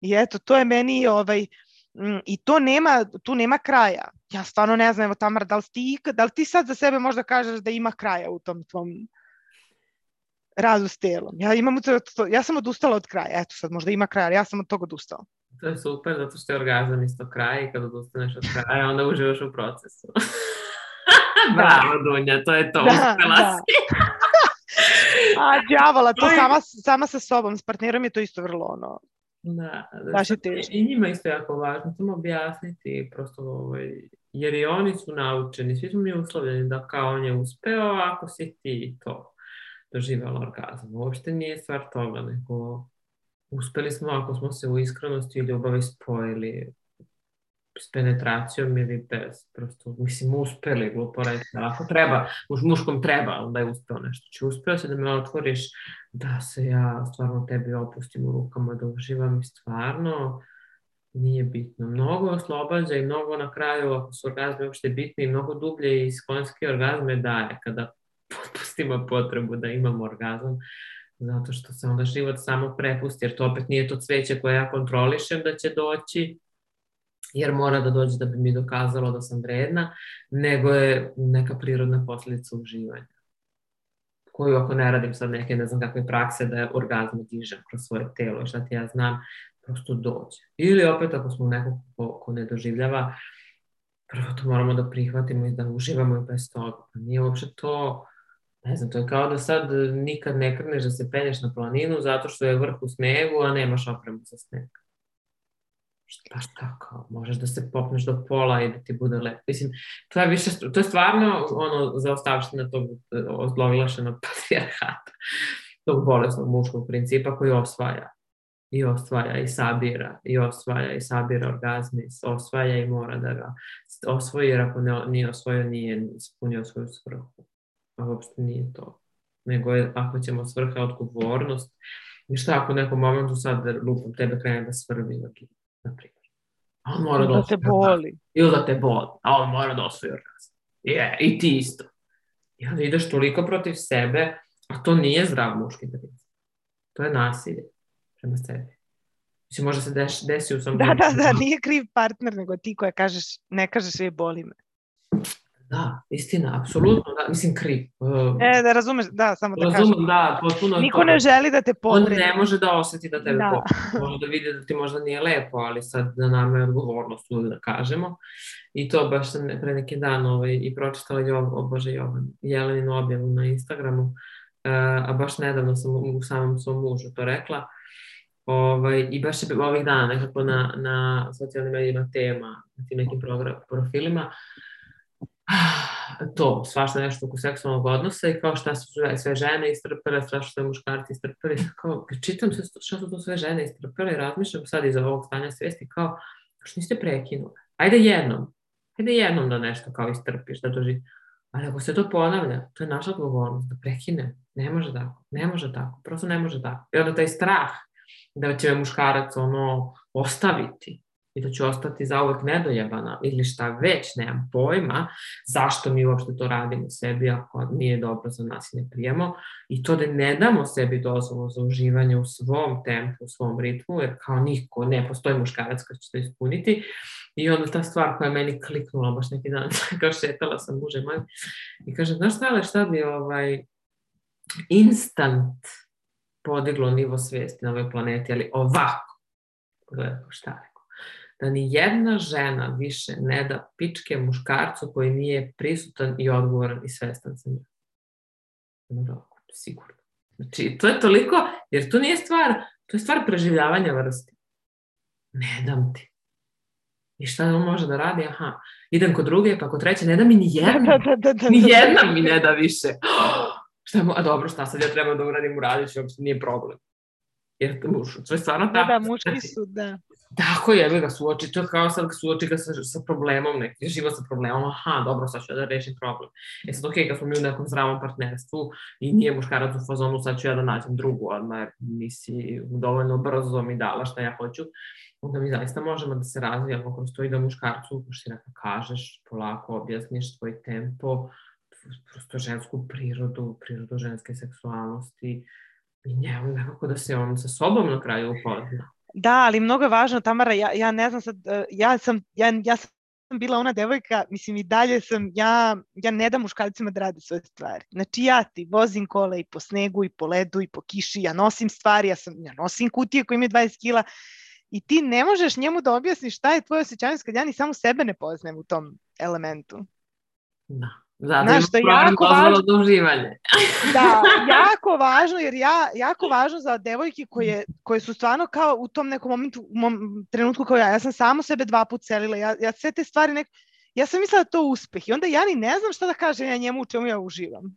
I eto, to je meni ovaj, mm, i to nema, tu nema kraja. Ja stvarno ne znam, evo Tamara, da li ti, da li ti sad za sebe možda kažeš da ima kraja u tom tvom radu s telom. Ja, imam, ja sam odustala od kraja. Eto sad, možda ima kraja, ali ja sam od toga odustala. To je super, zato što je orgazam isto kraj i kad odustaneš od kraja, onda uživaš u procesu. Bravo, da. Dunja, to je to, da, uspela da. si. A, djavola, to sama, sama sa sobom, s partnerom je to isto vrlo ono, Da, da baš je teško. I njima isto jako važno, samo objasniti prosto ovaj, jer i oni su naučeni, svi smo mi uslovljeni da kao on je uspeo, ako si ti to doživjela orgazam. Uopšte nije stvar toga, nego uspeli smo ako smo se u iskrenosti i ljubavi spojili. s penetracijom ili bez. Prosto, mislim, uspeli, glupo reći. Ako treba, muš, muškom treba, onda je uspeo nešto. Či uspeo se da me otvoriš, da se ja stvarno tebi opustim u rukama, da uživam i stvarno nije bitno. Mnogo oslobađa i mnogo na kraju, ako su orgazme uopšte bitni, mnogo dublje i skonski orgazme daje kada potpustimo potrebu da imamo orgazam, zato što se onda život samo prepusti, jer to opet nije to cveće koje ja kontrolišem da će doći, jer mora da dođe da bi mi dokazalo da sam vredna, nego je neka prirodna posljedica uživanja koju ako ne radim sad neke, ne znam kakve prakse, da je orgazmu dižem kroz svoje telo, šta ti ja znam, prosto dođe. Ili opet ako smo neko ko, ko ne doživljava, prvo to moramo da prihvatimo i da uživamo i bez toga. Pa nije uopšte to, ne znam, to je kao da sad nikad ne krneš da se penješ na planinu zato što je vrh u snegu, a nemaš opremu za sneg. Šta kao, možeš da se popneš do pola i da ti bude lepo. Mislim, to je više, to je stvarno ono zaostavština tog e, ozloglašenog patrijarhata, tog bolesnog muškog principa koji osvaja i osvaja i sabira i osvaja i sabira orgazmi, osvaja i mora da ga osvoji jer ako ne, nije osvojio nije ispunio svoju svrhu. A uopšte nije to. Nego je, ako ćemo svrha odgovornost, i šta ako u nekom momentu sad lupom tebe krene da svrbi, na primjer. A on mora da, da te boli. Ili da te boli, a on mora da osvoji orgazam. Je, i ti isto. I onda ideš toliko protiv sebe, a to nije zdrav muški princip. To je nasilje prema sebi. Mislim, može se deš, desi u svom... Da, da, da, nije kriv partner, nego ti koja kažeš, ne kažeš je boli me. Da, istina, apsolutno, da, mislim kriv. Uh, e, da razumeš, da, samo da razumem, kažem. da, potpuno Niko ne želi da te povredi. On ne može da osjeti da tebe Da. da. Može da vidi da ti možda nije lepo, ali sad na nama je odgovornost da kažemo. I to baš sam pre neki dan ovaj, i pročitala Jov, o Bože Jovan, Jeleninu objavu na Instagramu, uh, a baš nedavno sam u samom svom mužu to rekla. Ovaj, I baš je ovih dana nekako na, na socijalnim medijima tema, na tim nekim program, profilima, to, svašta nešto oko seksualnog odnosa i kao šta su sve, žene istrpele, svašta sve muškarci istrpeli, kao, čitam se šta su to sve žene istrpele i razmišljam sad iz ovog stanja svesti kao, što niste prekinuli? Ajde jednom, ajde jednom da nešto kao istrpiš, da doži, ali ako se to ponavlja, to je naša odgovornost, da prekine, ne može tako, ne može tako, prosto ne može tako. I onda taj strah da će muškarac ono ostaviti, i da ću ostati zauvek nedojebana ili šta već, nemam pojma zašto mi uopšte to radimo sebi ako nije dobro za nas i ne prijemo. I to da ne damo sebi dozvolu za uživanje u svom tempu, u svom ritmu, jer kao niko, ne postoji muškarac koji će to ispuniti. I onda ta stvar koja je meni kliknula baš neki dan, kao šetala sam muže moj. I kažem, znaš šta, ali šta bi ovaj instant podiglo nivo svesti na ovoj planeti, ali ovako, pogledaj šta? je da ni jedna žena više ne da pičke muškarcu koji nije prisutan i odgovoran i svestan sa njom. No, sigurno. Znači, to je toliko, jer to nije stvar, to je stvar preživljavanja vrsti. Ne dam ti. I šta on može da radi? Aha, idem kod druge, pa kod treće, ne da mi ni jedna. Da, da, da, da, Ni da. jedna mi ne da više. Šta mu, a dobro, šta sad ja trebam da uradim, uradit ću, uopšte nije problem. Jer to, to je stvarno Da, tako. da, muški su, da. Tako je, evo ga suoči, to je kao sad suoči ga sa, sa problemom, neki život sa problemom, aha, dobro, sad ću ja da rešim problem. E sad, okej, kad smo mi u nekom zdravom partnerstvu i nije muškarac u fazonu, sad ću ja da nađem drugu, odmah nisi dovoljno brzo mi dala šta ja hoću, onda mi zaista možemo da se razvijamo kroz to i da muškarcu, što ti nekako kažeš, polako objasniš svoj tempo, prosto žensku prirodu, prirodu ženske seksualnosti i njemu nekako da se on sa sobom na kraju upozna. Da, ali mnogo je važno, Tamara, ja, ja ne znam sad, eh, ja sam, ja, ja sam bila ona devojka, mislim i dalje sam, ja, ja ne dam muškarcima da rade svoje stvari. Znači ja ti vozim kola i po snegu i po ledu i po kiši, ja nosim stvari, ja, sam, ja nosim kutije koje imaju 20 kila i ti ne možeš njemu da objasniš šta je tvoje osjećanje kad ja ni samo sebe ne poznajem u tom elementu. Da. Zato Znaš, problem jako važno. za uživanje. Da, jako važno, jer ja, jako važno za devojke koje, koje su stvarno kao u tom nekom momentu, u mom trenutku kao ja, ja sam samo sebe dva put celila, ja, ja sve te stvari nek... Ja sam mislila da to uspeh i onda ja ni ne znam šta da kažem ja njemu u čemu ja uživam.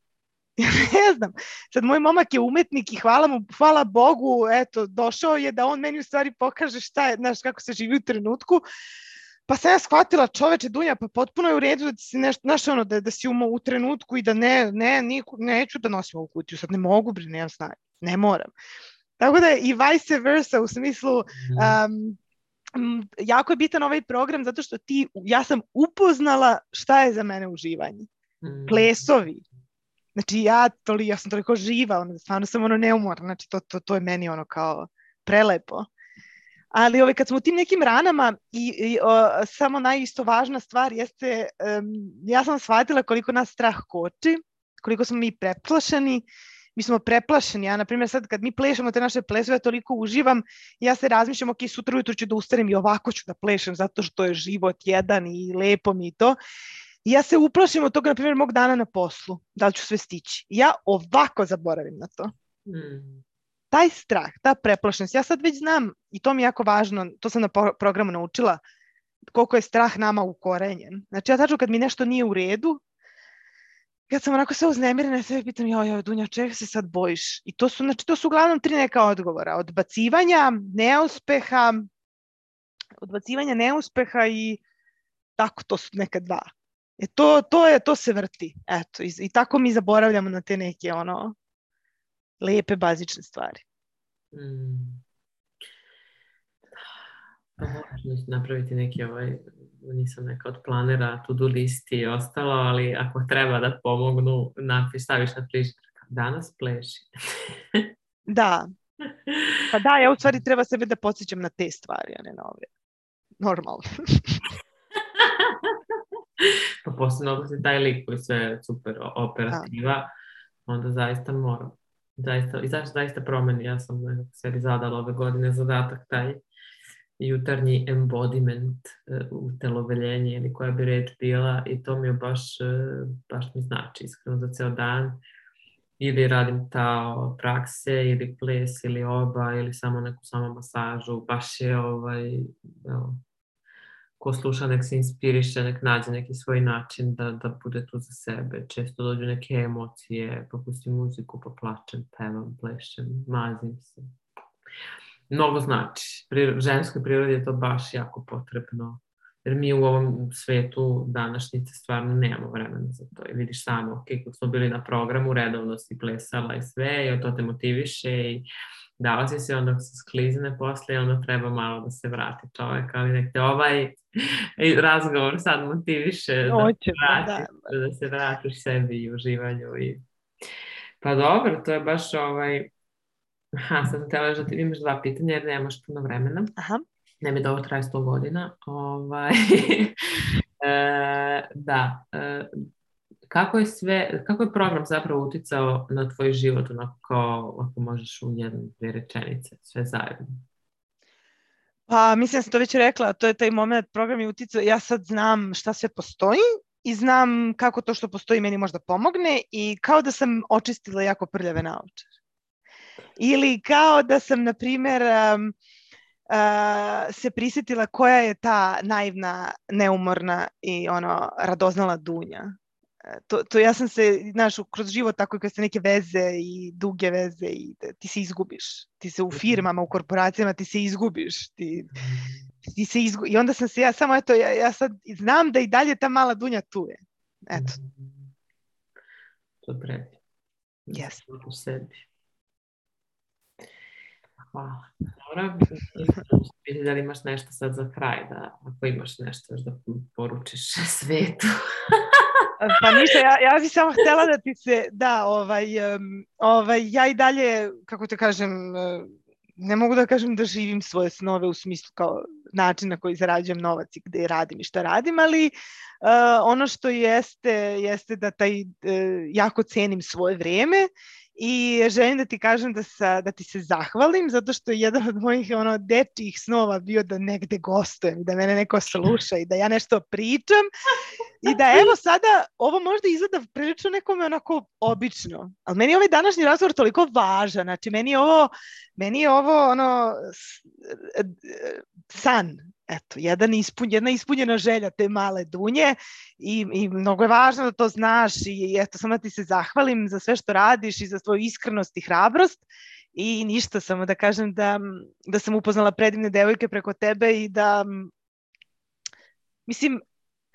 Ja ne znam. Sad moj momak je umetnik i hvala mu, hvala Bogu, eto, došao je da on meni u stvari pokaže šta je, znaš, kako se živi u trenutku. Pa sam ja shvatila čoveče Dunja, pa potpuno je u redu da si nešto, znaš ono, da, da si u, u trenutku i da ne, ne, niku, neću da nosim ovu kutiju, sad ne mogu, bre, nemam snage, ne moram. Tako da i vice versa u smislu um, jako je bitan ovaj program zato što ti, ja sam upoznala šta je za mene uživanje. Mm. Plesovi. Znači ja, toli, ja sam toliko živa, ono, stvarno sam ono neumorna, znači to, to, to je meni ono kao prelepo. Ali ovaj, kad smo u tim nekim ranama i, i o, samo najisto važna stvar jeste, um, ja sam shvatila koliko nas strah koči, koliko smo mi preplašeni, mi smo preplašeni. Ja, na primjer, sad kad mi plešemo te naše plesove, ja toliko uživam, ja se razmišljam, ok, sutra ujutru ću da ustanem i ovako ću da plešem, zato što je život jedan i lepo mi to. I ja se uplašim od toga, na primjer, mog dana na poslu, da li ću sve stići. Ja ovako zaboravim na to. Mm. Taj strah, ta preplašenost, ja sad već znam, i to mi je jako važno, to sam na programu naučila, koliko je strah nama ukorenjen. Znači ja tačno kad mi nešto nije u redu, kad sam onako sve uznemirena, ja sve pitam, joj, joj, Dunja, čega se sad bojiš? I to su, znači, to su uglavnom tri neka odgovora. Odbacivanja, neuspeha, odbacivanja, neuspeha i tako, to su neka dva. E to, to, je, to se vrti. Eto, i, i tako mi zaboravljamo na te neke, ono, lepe, bazične stvari. Mm. Pa napraviti neki ovaj nisam neka od planera, to do listi i ostalo, ali ako treba da pomognu, napiš, staviš na prižak, danas pleši. da. Pa da, ja u stvari treba sebe da podsjećam na te stvari, a ne na ove. Normalno. pa posebno ako si taj lik koji sve super operativa, da. onda zaista moram. Zaista, i zašto zaista promeni. Ja sam sebi zadala ove godine zadatak taj jutarnji embodiment uh, u teloveljenje ili koja bi reč bila i to mi je baš, uh, baš mi znači iskreno za ceo dan ili radim ta prakse ili ples ili oba ili samo neku samo masažu baš je ovaj evo, ko sluša nek se inspiriše, nek nađe neki svoj način da, da bude tu za sebe. Često dođu neke emocije, pa pustim muziku, pa plačem, pevam, plešem, mazim se mnogo znači. Pri, ženskoj prirodi je to baš jako potrebno. Jer mi u ovom svetu današnjice stvarno nemamo vremena za to. I vidiš samo, ok, kako smo bili na programu, redovno si plesala i sve, i to te motiviše i dala si se, onda se sklizne posle i onda treba malo da se vrati čovek, ali nek te ovaj razgovor sad motiviše da, Oće, vrati, da. da se vratiš sebi i uživanju. I... Pa dobro, to je baš ovaj, Aha, sad sam tela da ti imaš dva pitanja jer nemaš puno vremena. Aha. Ne mi da ovo traje 100 godina. Ovaj, e, da. E, kako je sve, kako je program zapravo uticao na tvoj život, onako kao, ako možeš u jednu, dvije rečenice, sve zajedno? Pa, mislim da sam to već rekla, to je taj moment, program je uticao, ja sad znam šta sve postoji i znam kako to što postoji meni možda pomogne i kao da sam očistila jako prljave naočare. Ili kao da sam, na primjer, um, uh, se prisjetila koja je ta naivna, neumorna i ono radoznala dunja. To, to ja sam se, znaš, kroz život tako kad ste neke veze i duge veze i ti se izgubiš. Ti se u mhm. firmama, u korporacijama ti se izgubiš. Ti, ti se izgu... I onda sam se ja samo, eto, ja, ja sad znam da i dalje ta mala dunja tu je. Eto. To predi. Yes. U sebi. Hvala. Dobro, da li imaš nešto sad za kraj, da, ako imaš nešto da poručiš svetu. pa ništa, ja, ja bih samo htela da ti se, da, ovaj, ovaj, ja i dalje, kako te kažem, ne mogu da kažem da živim svoje snove u smislu kao način na koji zarađujem novac i gde radim i šta radim, ali uh, ono što jeste, jeste da taj, uh, jako cenim svoje vreme i želim da ti kažem da, sa, da ti se zahvalim zato što je jedan od mojih ono, dečijih snova bio da negde gostujem i da mene neko sluša i da ja nešto pričam. I da evo sada ovo možda izgleda prilično nekome onako obično, ali meni je ovaj današnji razgovor toliko važan, znači meni je ovo, meni je ovo ono san, eto, jedan ispun, jedna ispunjena želja te male dunje i, i mnogo je važno da to znaš i eto, samo da ti se zahvalim za sve što radiš i za tvoju iskrenost i hrabrost i ništa, samo da kažem da, da sam upoznala predivne devojke preko tebe i da mislim,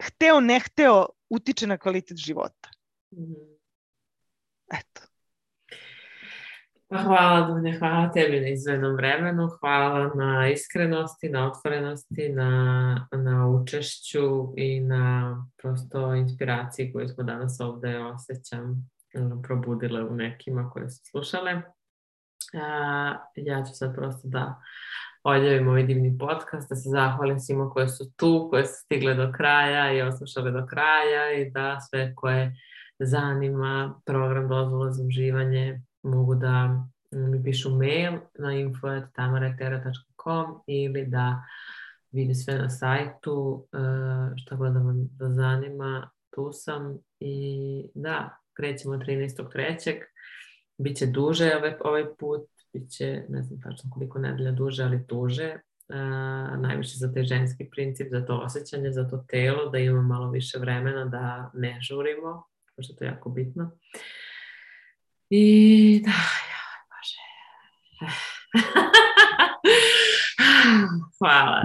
hteo, ne hteo, utiče na kvalitet života. Mhm. Eto. Pa hvala Dunja, hvala tebi na izvedenom vremenu, hvala na iskrenosti, na otvorenosti, na, na učešću i na prosto inspiraciji koju smo danas ovde osjećam probudile u nekima koje su slušale. A, ja ću sad prosto da odjavim ovaj divni podcast, da se zahvalim svima koje su tu, koje su stigle do kraja i oslušale do kraja i da sve koje zanima program dozvola za uživanje mogu da mi pišu mail na info.tamaretera.com ili da vide sve na sajtu, e, šta god da vam da zanima, tu sam i da, krećemo 13.3. Biće duže ovaj, ovaj put, biće ne znam tačno koliko nedelja duže, ali duže. Uh, najviše za taj ženski princip, za to osjećanje, za to telo, da imamo malo više vremena, da ne žurimo, pošto je to jako bitno. I da, ja, bože. Hvala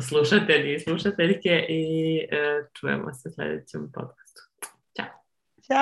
slušatelji i slušateljke i uh, čujemo se u sledećem podcastu.